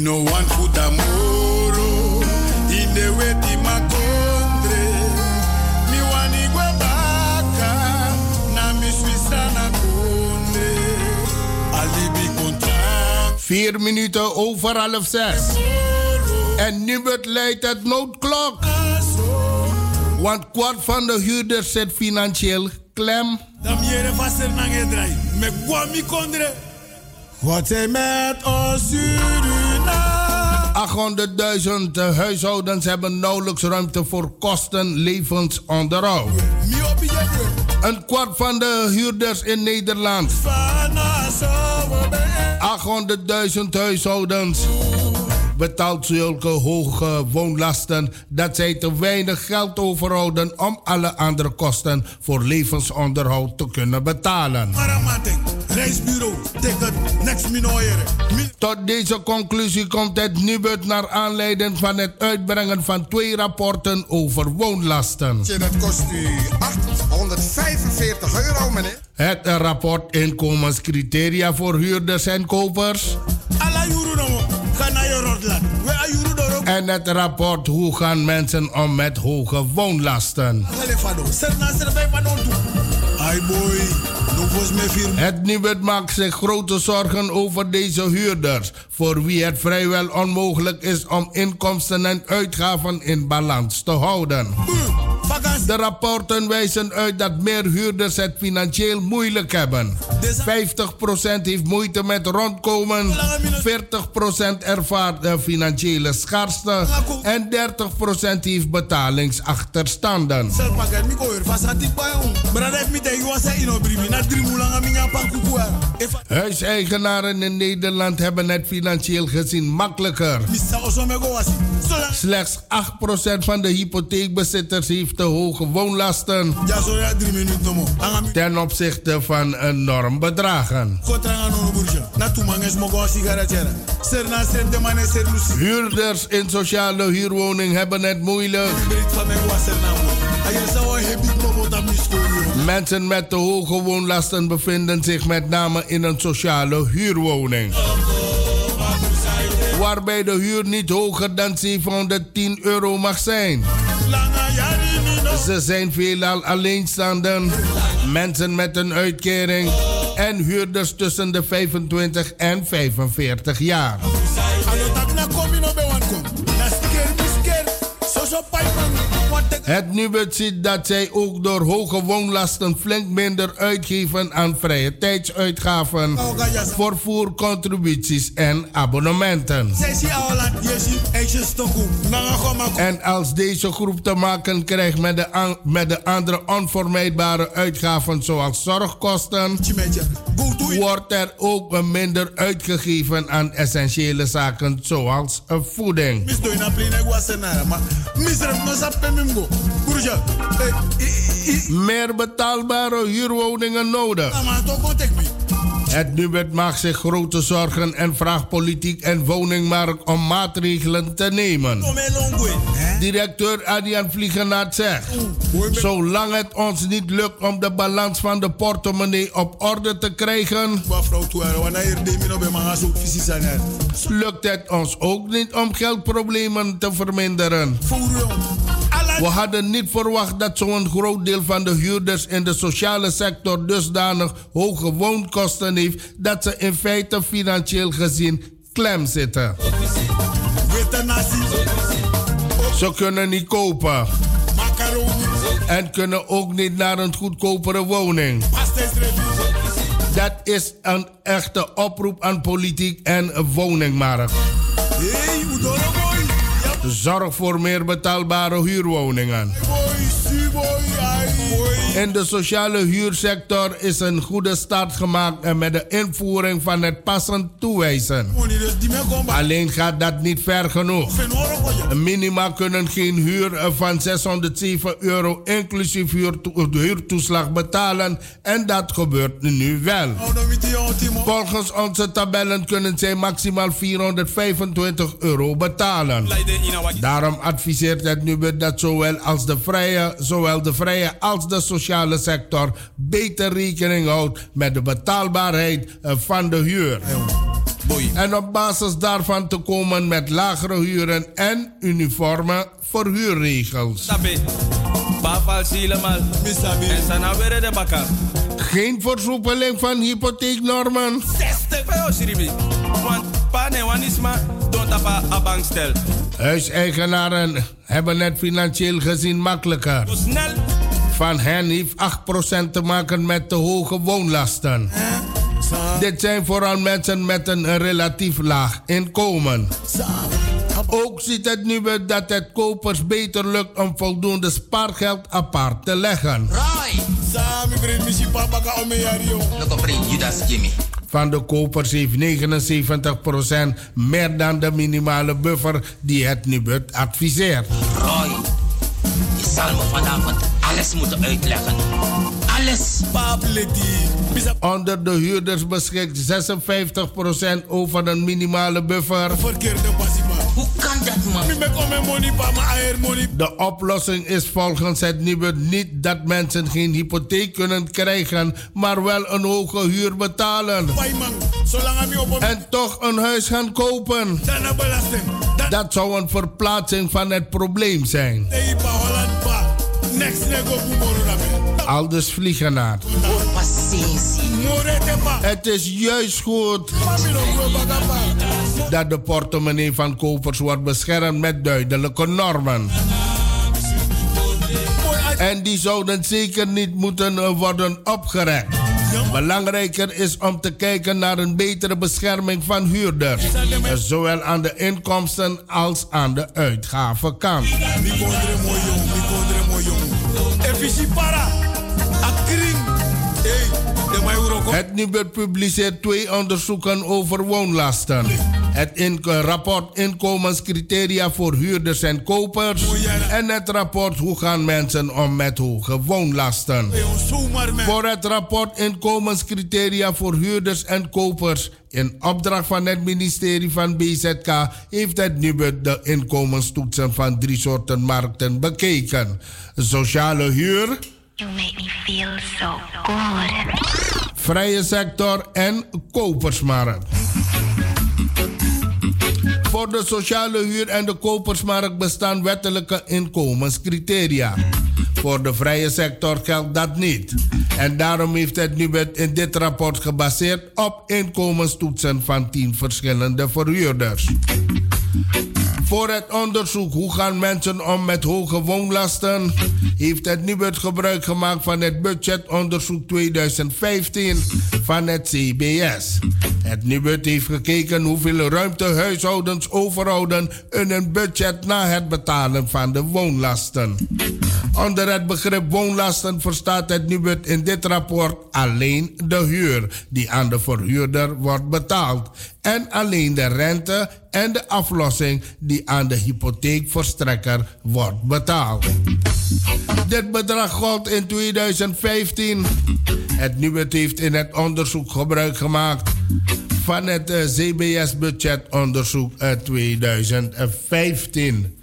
no want food amoro, in the way di makondre. Mi wani gwe baka, na mi swisa na konde. Alibi contract. Vier minuten over half zes. En nu wordt leidt het noodklok. Want kwart van de huurders zit financieel klem. Dan jere vaster nange draai. Me gwa mi kondre. Wat zij met ons Suriname. 800.000 huishoudens hebben nauwelijks ruimte voor kosten levensonderhoud. Een kwart van de huurders in Nederland. 800.000 huishoudens betaalt zulke hoge woonlasten dat zij te weinig geld overhouden om alle andere kosten voor levensonderhoud te kunnen betalen. Reisbureau, ticket, niks minoeren. Tot deze conclusie komt het Nubud naar aanleiding van het uitbrengen van twee rapporten over woonlasten. Dat kost u 845 euro, meneer. Het rapport inkomenscriteria voor huurders en kopers. Alla juru no, ga naar je rotland. We a juru doro. En het rapport hoe gaan mensen om met hoge woonlasten. Ontu. Ai boy, Het Nibud maakt zich grote zorgen over deze huurders, voor wie het vrijwel onmogelijk is om inkomsten en uitgaven in balans te houden. De rapporten wijzen uit dat meer huurders het financieel moeilijk hebben. 50% heeft moeite met rondkomen, 40% ervaart de financiële schaarste. En 30% heeft betalingsachterstanden. Huiseigenaren in Nederland hebben het financieel gezien makkelijker. Slechts 8% van de hypotheekbezitters heeft te hoge woonlasten ten opzichte van enorm bedragen. Huurders in sociale huurwoning hebben het moeilijk. Mensen met te hoge woonlasten bevinden zich met name in een sociale huurwoning. Waarbij de huur niet hoger dan 710 euro mag zijn. Ze zijn veelal alleenstaanden, mensen met een uitkering. En huurders tussen de 25 en 45 jaar. Het Nubud ziet dat zij ook door hoge woonlasten flink minder uitgeven aan vrije tijdsuitgaven, vervoercontributies en abonnementen. En als deze groep te maken krijgt met de, met de andere onvermijdbare uitgaven zoals zorgkosten, wordt er ook minder uitgegeven aan essentiële zaken zoals voeding. Meer betaalbare huurwoningen nodig. Het Nubert maakt zich grote zorgen en vraagt politiek en woningmarkt om maatregelen te nemen. Directeur Adrian Vliegenaert zegt: Zolang het ons niet lukt om de balans van de portemonnee op orde te krijgen, lukt het ons ook niet om geldproblemen te verminderen. We hadden niet verwacht dat zo'n groot deel van de huurders in de sociale sector dusdanig hoge woonkosten heeft dat ze in feite financieel gezien klem zitten. Ze kunnen niet kopen. En kunnen ook niet naar een goedkopere woning. Dat is een echte oproep aan politiek en woningmarkt. Zorg voor meer betaalbare huurwoningen. In de sociale huursector is een goede start gemaakt met de invoering van het passend toewijzen. Alleen gaat dat niet ver genoeg. Minima kunnen geen huur van 607 euro inclusief huurto- huurtoeslag betalen en dat gebeurt nu wel. Volgens onze tabellen kunnen zij maximaal 425 euro betalen. Daarom adviseert het nu dat zowel als de vrij zowel de vrije als de sociale sector beter rekening houdt met de betaalbaarheid eh, van de huur. En op basis daarvan te komen met lagere huren en uniforme verhuurregels. Geen versoepeling van hypotheeknormen. 60 Want pa ne wanisma don't tapa a bankstel. Huiseigenaren hebben het financieel gezien makkelijker. Van hen heeft 8% te maken met te hoge woonlasten. Dit zijn vooral mensen met een relatief laag inkomen. Ook ziet het nu dat het kopers beter lukt om voldoende spaargeld apart te leggen. Van de kopers heeft 79% meer dan de minimale buffer die het Nubud adviseert. Roy, je zal me vanavond alles moeten uitleggen. Alles. Onder de huurders beschikt 56% over een minimale buffer. Hoe kan dat, man? De oplossing is volgens het nieuwe niet dat mensen geen hypotheek kunnen krijgen, maar wel een hoge huur betalen. En toch een huis gaan kopen. Dat zou een verplaatsing van het probleem zijn. Aldus Vliegenaar. Het is juist goed dat de portemonnee van kopers wordt beschermd met duidelijke normen. En die zouden zeker niet moeten worden opgerekt. Belangrijker is om te kijken naar een betere bescherming van huurders. Zowel aan de inkomsten als aan de uitgavenkant. Het Nibud publiceert twee onderzoeken over woonlasten. Het in rapport inkomenscriteria voor huurders en kopers. En het rapport hoe gaan mensen om met hoge woonlasten. Voor het rapport inkomenscriteria voor huurders en kopers. In opdracht van het ministerie van BZK heeft het Nibud de inkomenstoetsen van drie soorten markten bekeken. Sociale huur. You make me feel so good. Vrije sector en kopersmarkt. Voor de sociale huur en de kopersmarkt bestaan wettelijke inkomenscriteria. Voor de vrije sector geldt dat niet. En daarom heeft het nu in dit rapport gebaseerd op inkomenstoetsen van 10 verschillende verhuurders. Voor het onderzoek hoe gaan mensen om met hoge woonlasten, heeft het Nibud gebruik gemaakt van het budgetonderzoek 2015 van het CBS. Het Nibud heeft gekeken hoeveel ruimte huishoudens overhouden in hun budget na het betalen van de woonlasten. Onder het begrip woonlasten verstaat het Nibud in dit rapport alleen de huur die aan de verhuurder wordt betaald en alleen de rente en de aflossing die aan de hypotheekverstrekker wordt betaald. Dit bedrag gold in 2015. Het nieuwe heeft in het onderzoek gebruik gemaakt van het uh, CBS-budgetonderzoek uh, 2015.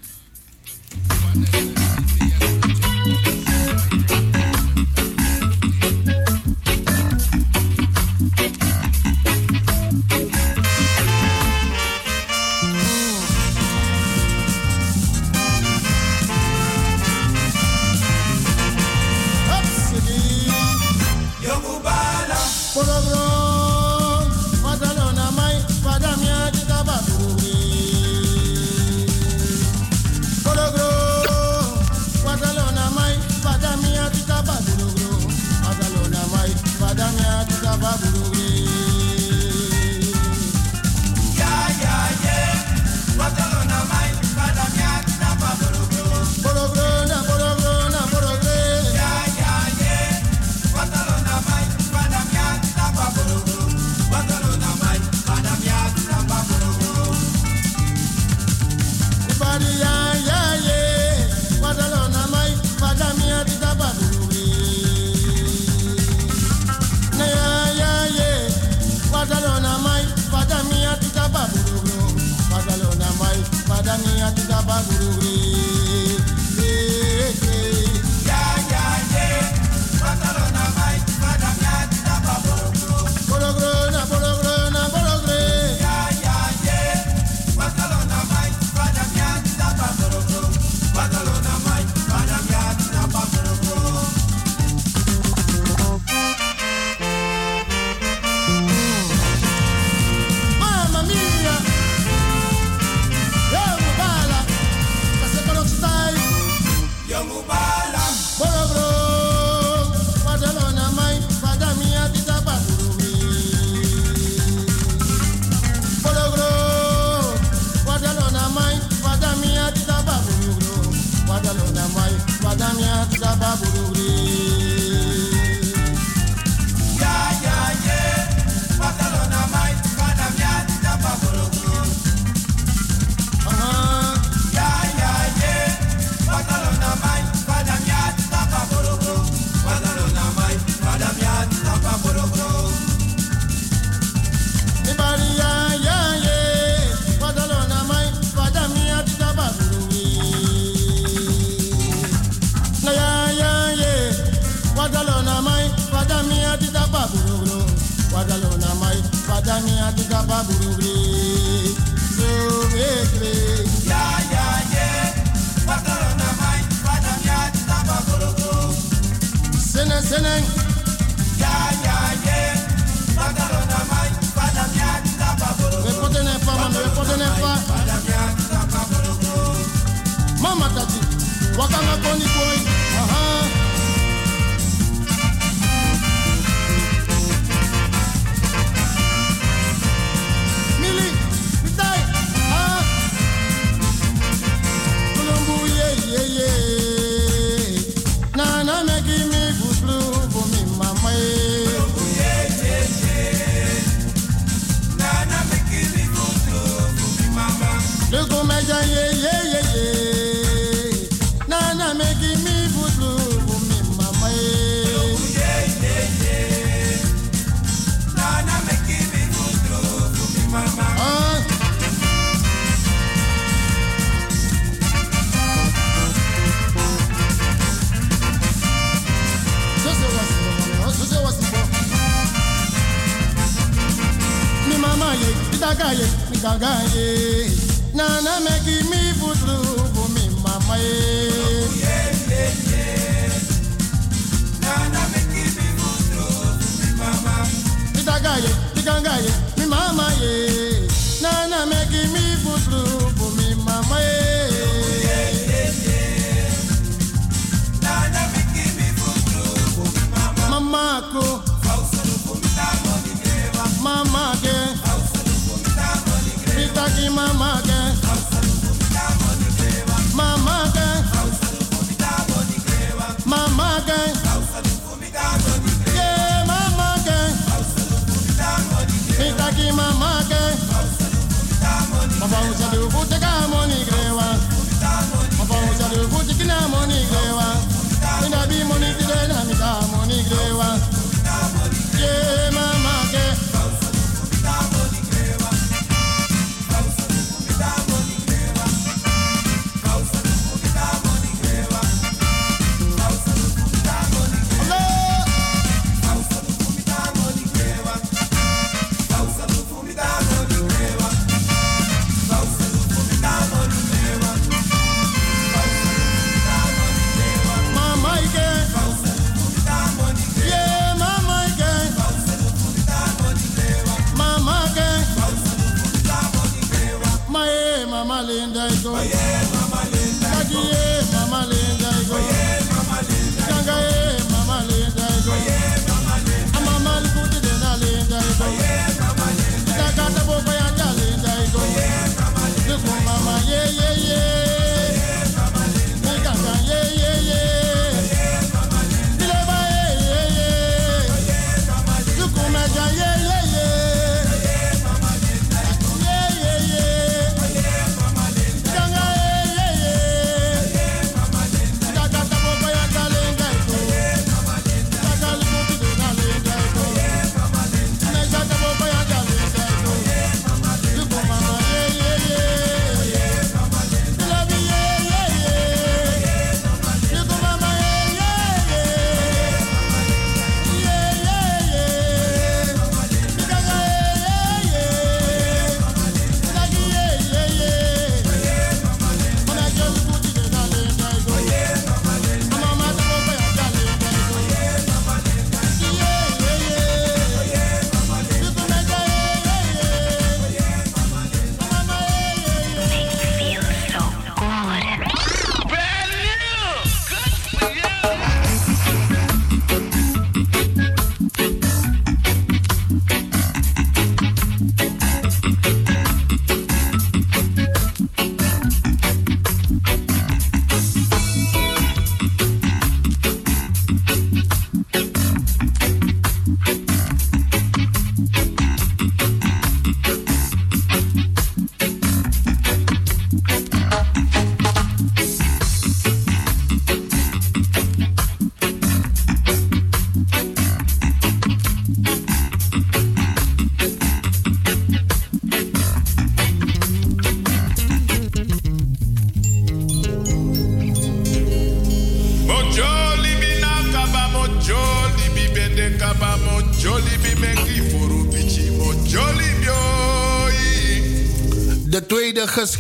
Wakanga koni boy.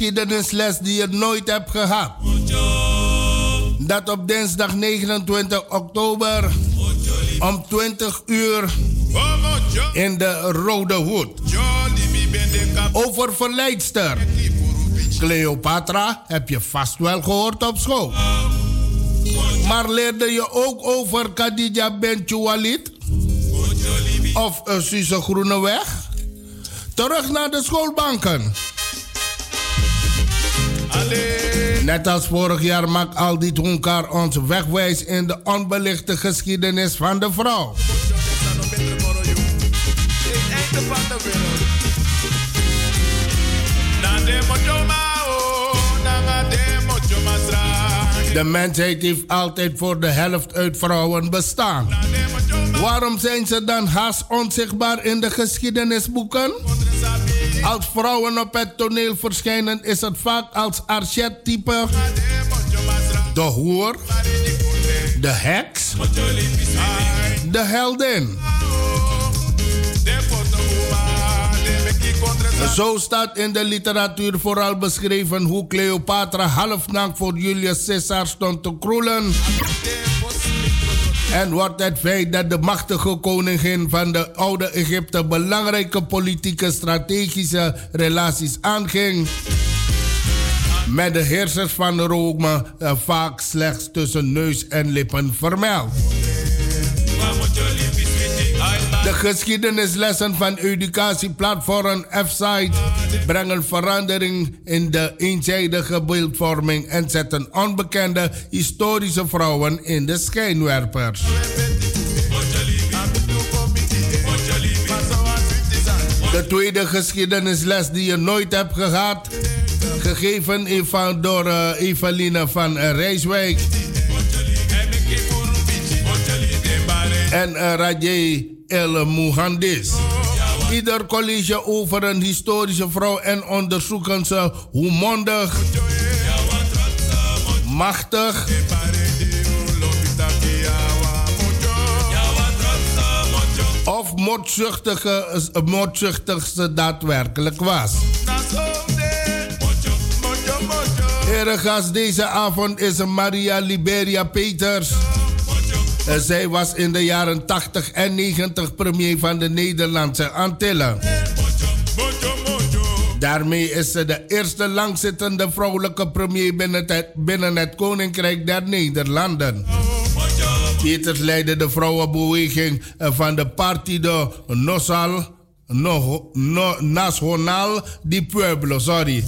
Geschiedenisles die je nooit hebt gehad. Dat op dinsdag 29 oktober om 20 uur in de Rode Hoed. Over verleidster. Cleopatra heb je vast wel gehoord op school. Maar leerde je ook over Khadija Ben Walid? Of uh, Suze Groeneweg? Terug naar de schoolbanken. Net als vorig jaar maakt Aldit Honkar ons wegwijs in de onbelichte geschiedenis van de vrouw. De mensheid heeft altijd voor de helft uit vrouwen bestaan. Waarom zijn ze dan haast onzichtbaar in de geschiedenisboeken? Als vrouwen op het toneel verschijnen, is het vaak als archetype de hoer, de heks, de heldin. Zo staat in de literatuur vooral beschreven hoe Cleopatra halfnaakt voor Julius Caesar stond te kroelen. En wordt het feit dat de machtige koningin van de oude Egypte belangrijke politieke strategische relaties aanging met de heersers van Rome eh, vaak slechts tussen neus en lippen vermeld. De geschiedenislessen van educatieplatform F-Site brengen verandering in de eenzijdige beeldvorming en zetten onbekende historische vrouwen in de schijnwerpers. De tweede geschiedenisles die je nooit hebt gehad, gegeven door uh, Eveline van Rijswijk. En Rajay El Muhandis. Ieder college over een historische vrouw en onderzoeken ze hoe mondig, machtig of moordzuchtig ze daadwerkelijk was. Eregas deze avond is Maria Liberia Peters. Zij was in de jaren 80 en 90 premier van de Nederlandse Antillen. Daarmee is ze de eerste langzittende vrouwelijke premier binnen het, Koninkrijk der Nederlanden. Peters leidde de vrouwenbeweging van de Partido Nosal, no, no, Nacional di Pueblo, sorry,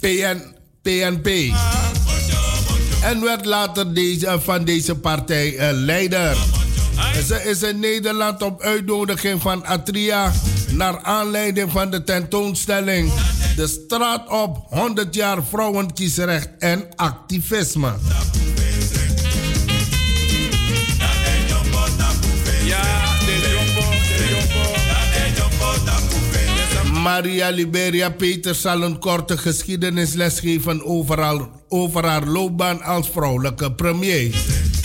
PN, PNP en werd later deze, van deze partij uh, leider. Ze is in Nederland op uitnodiging van Atria naar aanleiding van de tentoonstelling De straat op 100 jaar vrouwenkiesrecht en activisme. Maria Liberia Peters zal een korte geschiedenisles geven over, over haar loopbaan als vrouwelijke premier.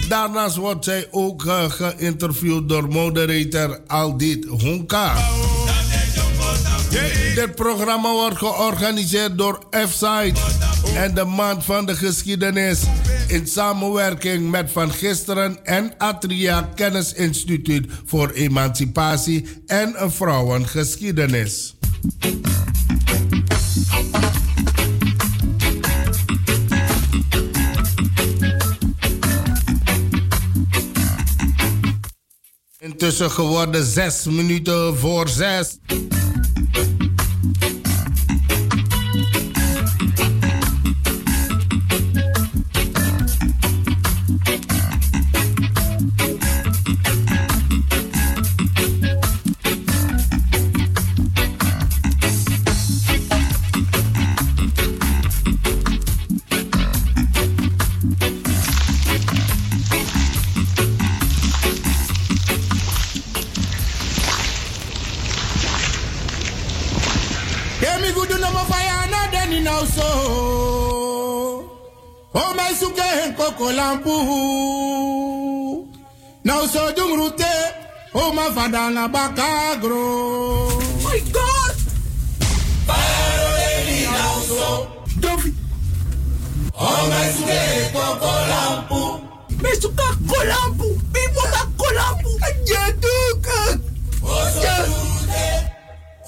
Daarnaast wordt zij ook uh, geïnterviewd door moderator Aldit Honka. Dit programma wordt georganiseerd door F-Site en de Maand van de Geschiedenis in samenwerking met Van Gisteren en Atria Kennisinstituut voor Emancipatie en Vrouwengeschiedenis. Intussen geworden zes minuten voor zes. fadana baka gro. Oh My God! Paroleni nauso. Dovi. Omesuke kokolampu. Mesuka kolampu. Bibola kolampu. Ajaduka. Osuke.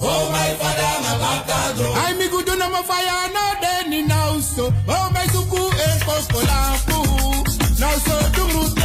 Oh my father, my bakagro. I mi gudu na mafaya na deni nauso. e ekos kolampu. Nauso dumruta.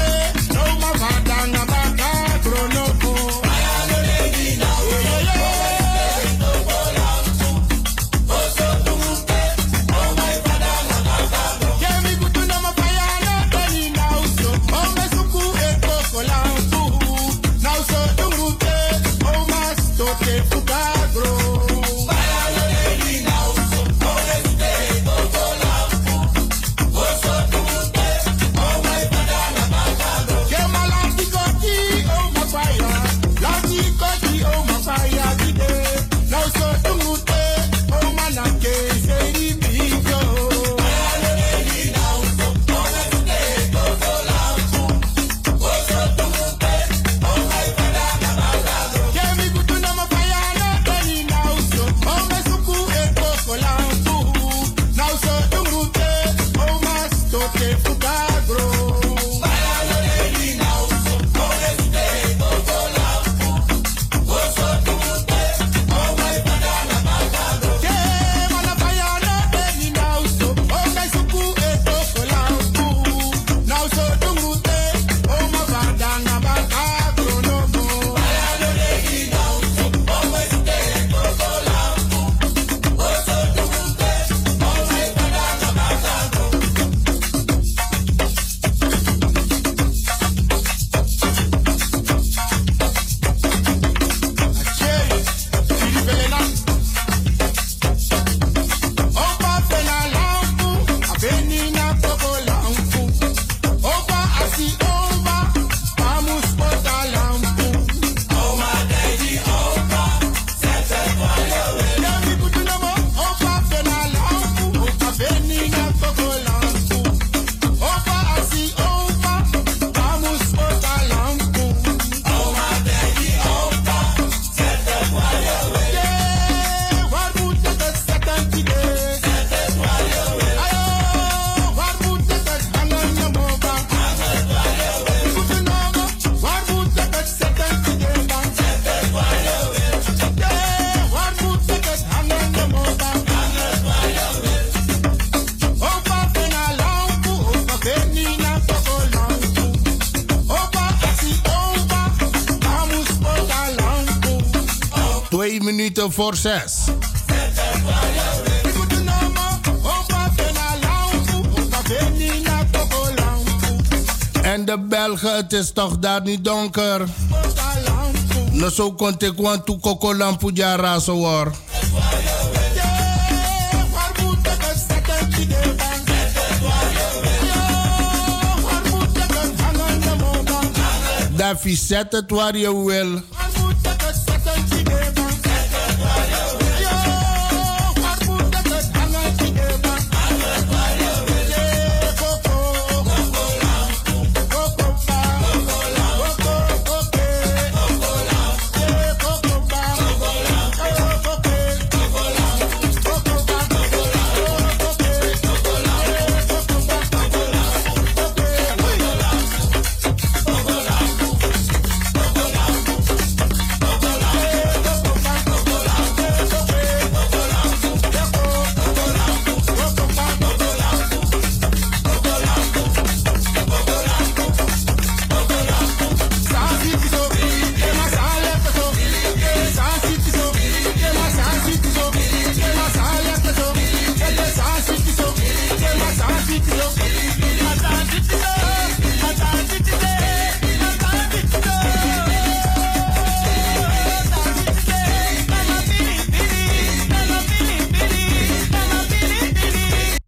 minuten voor. En de Belgen, het is toch daar niet donker. No zo kontek wan tu koko lampu jara. Daffy zet het waar je wil.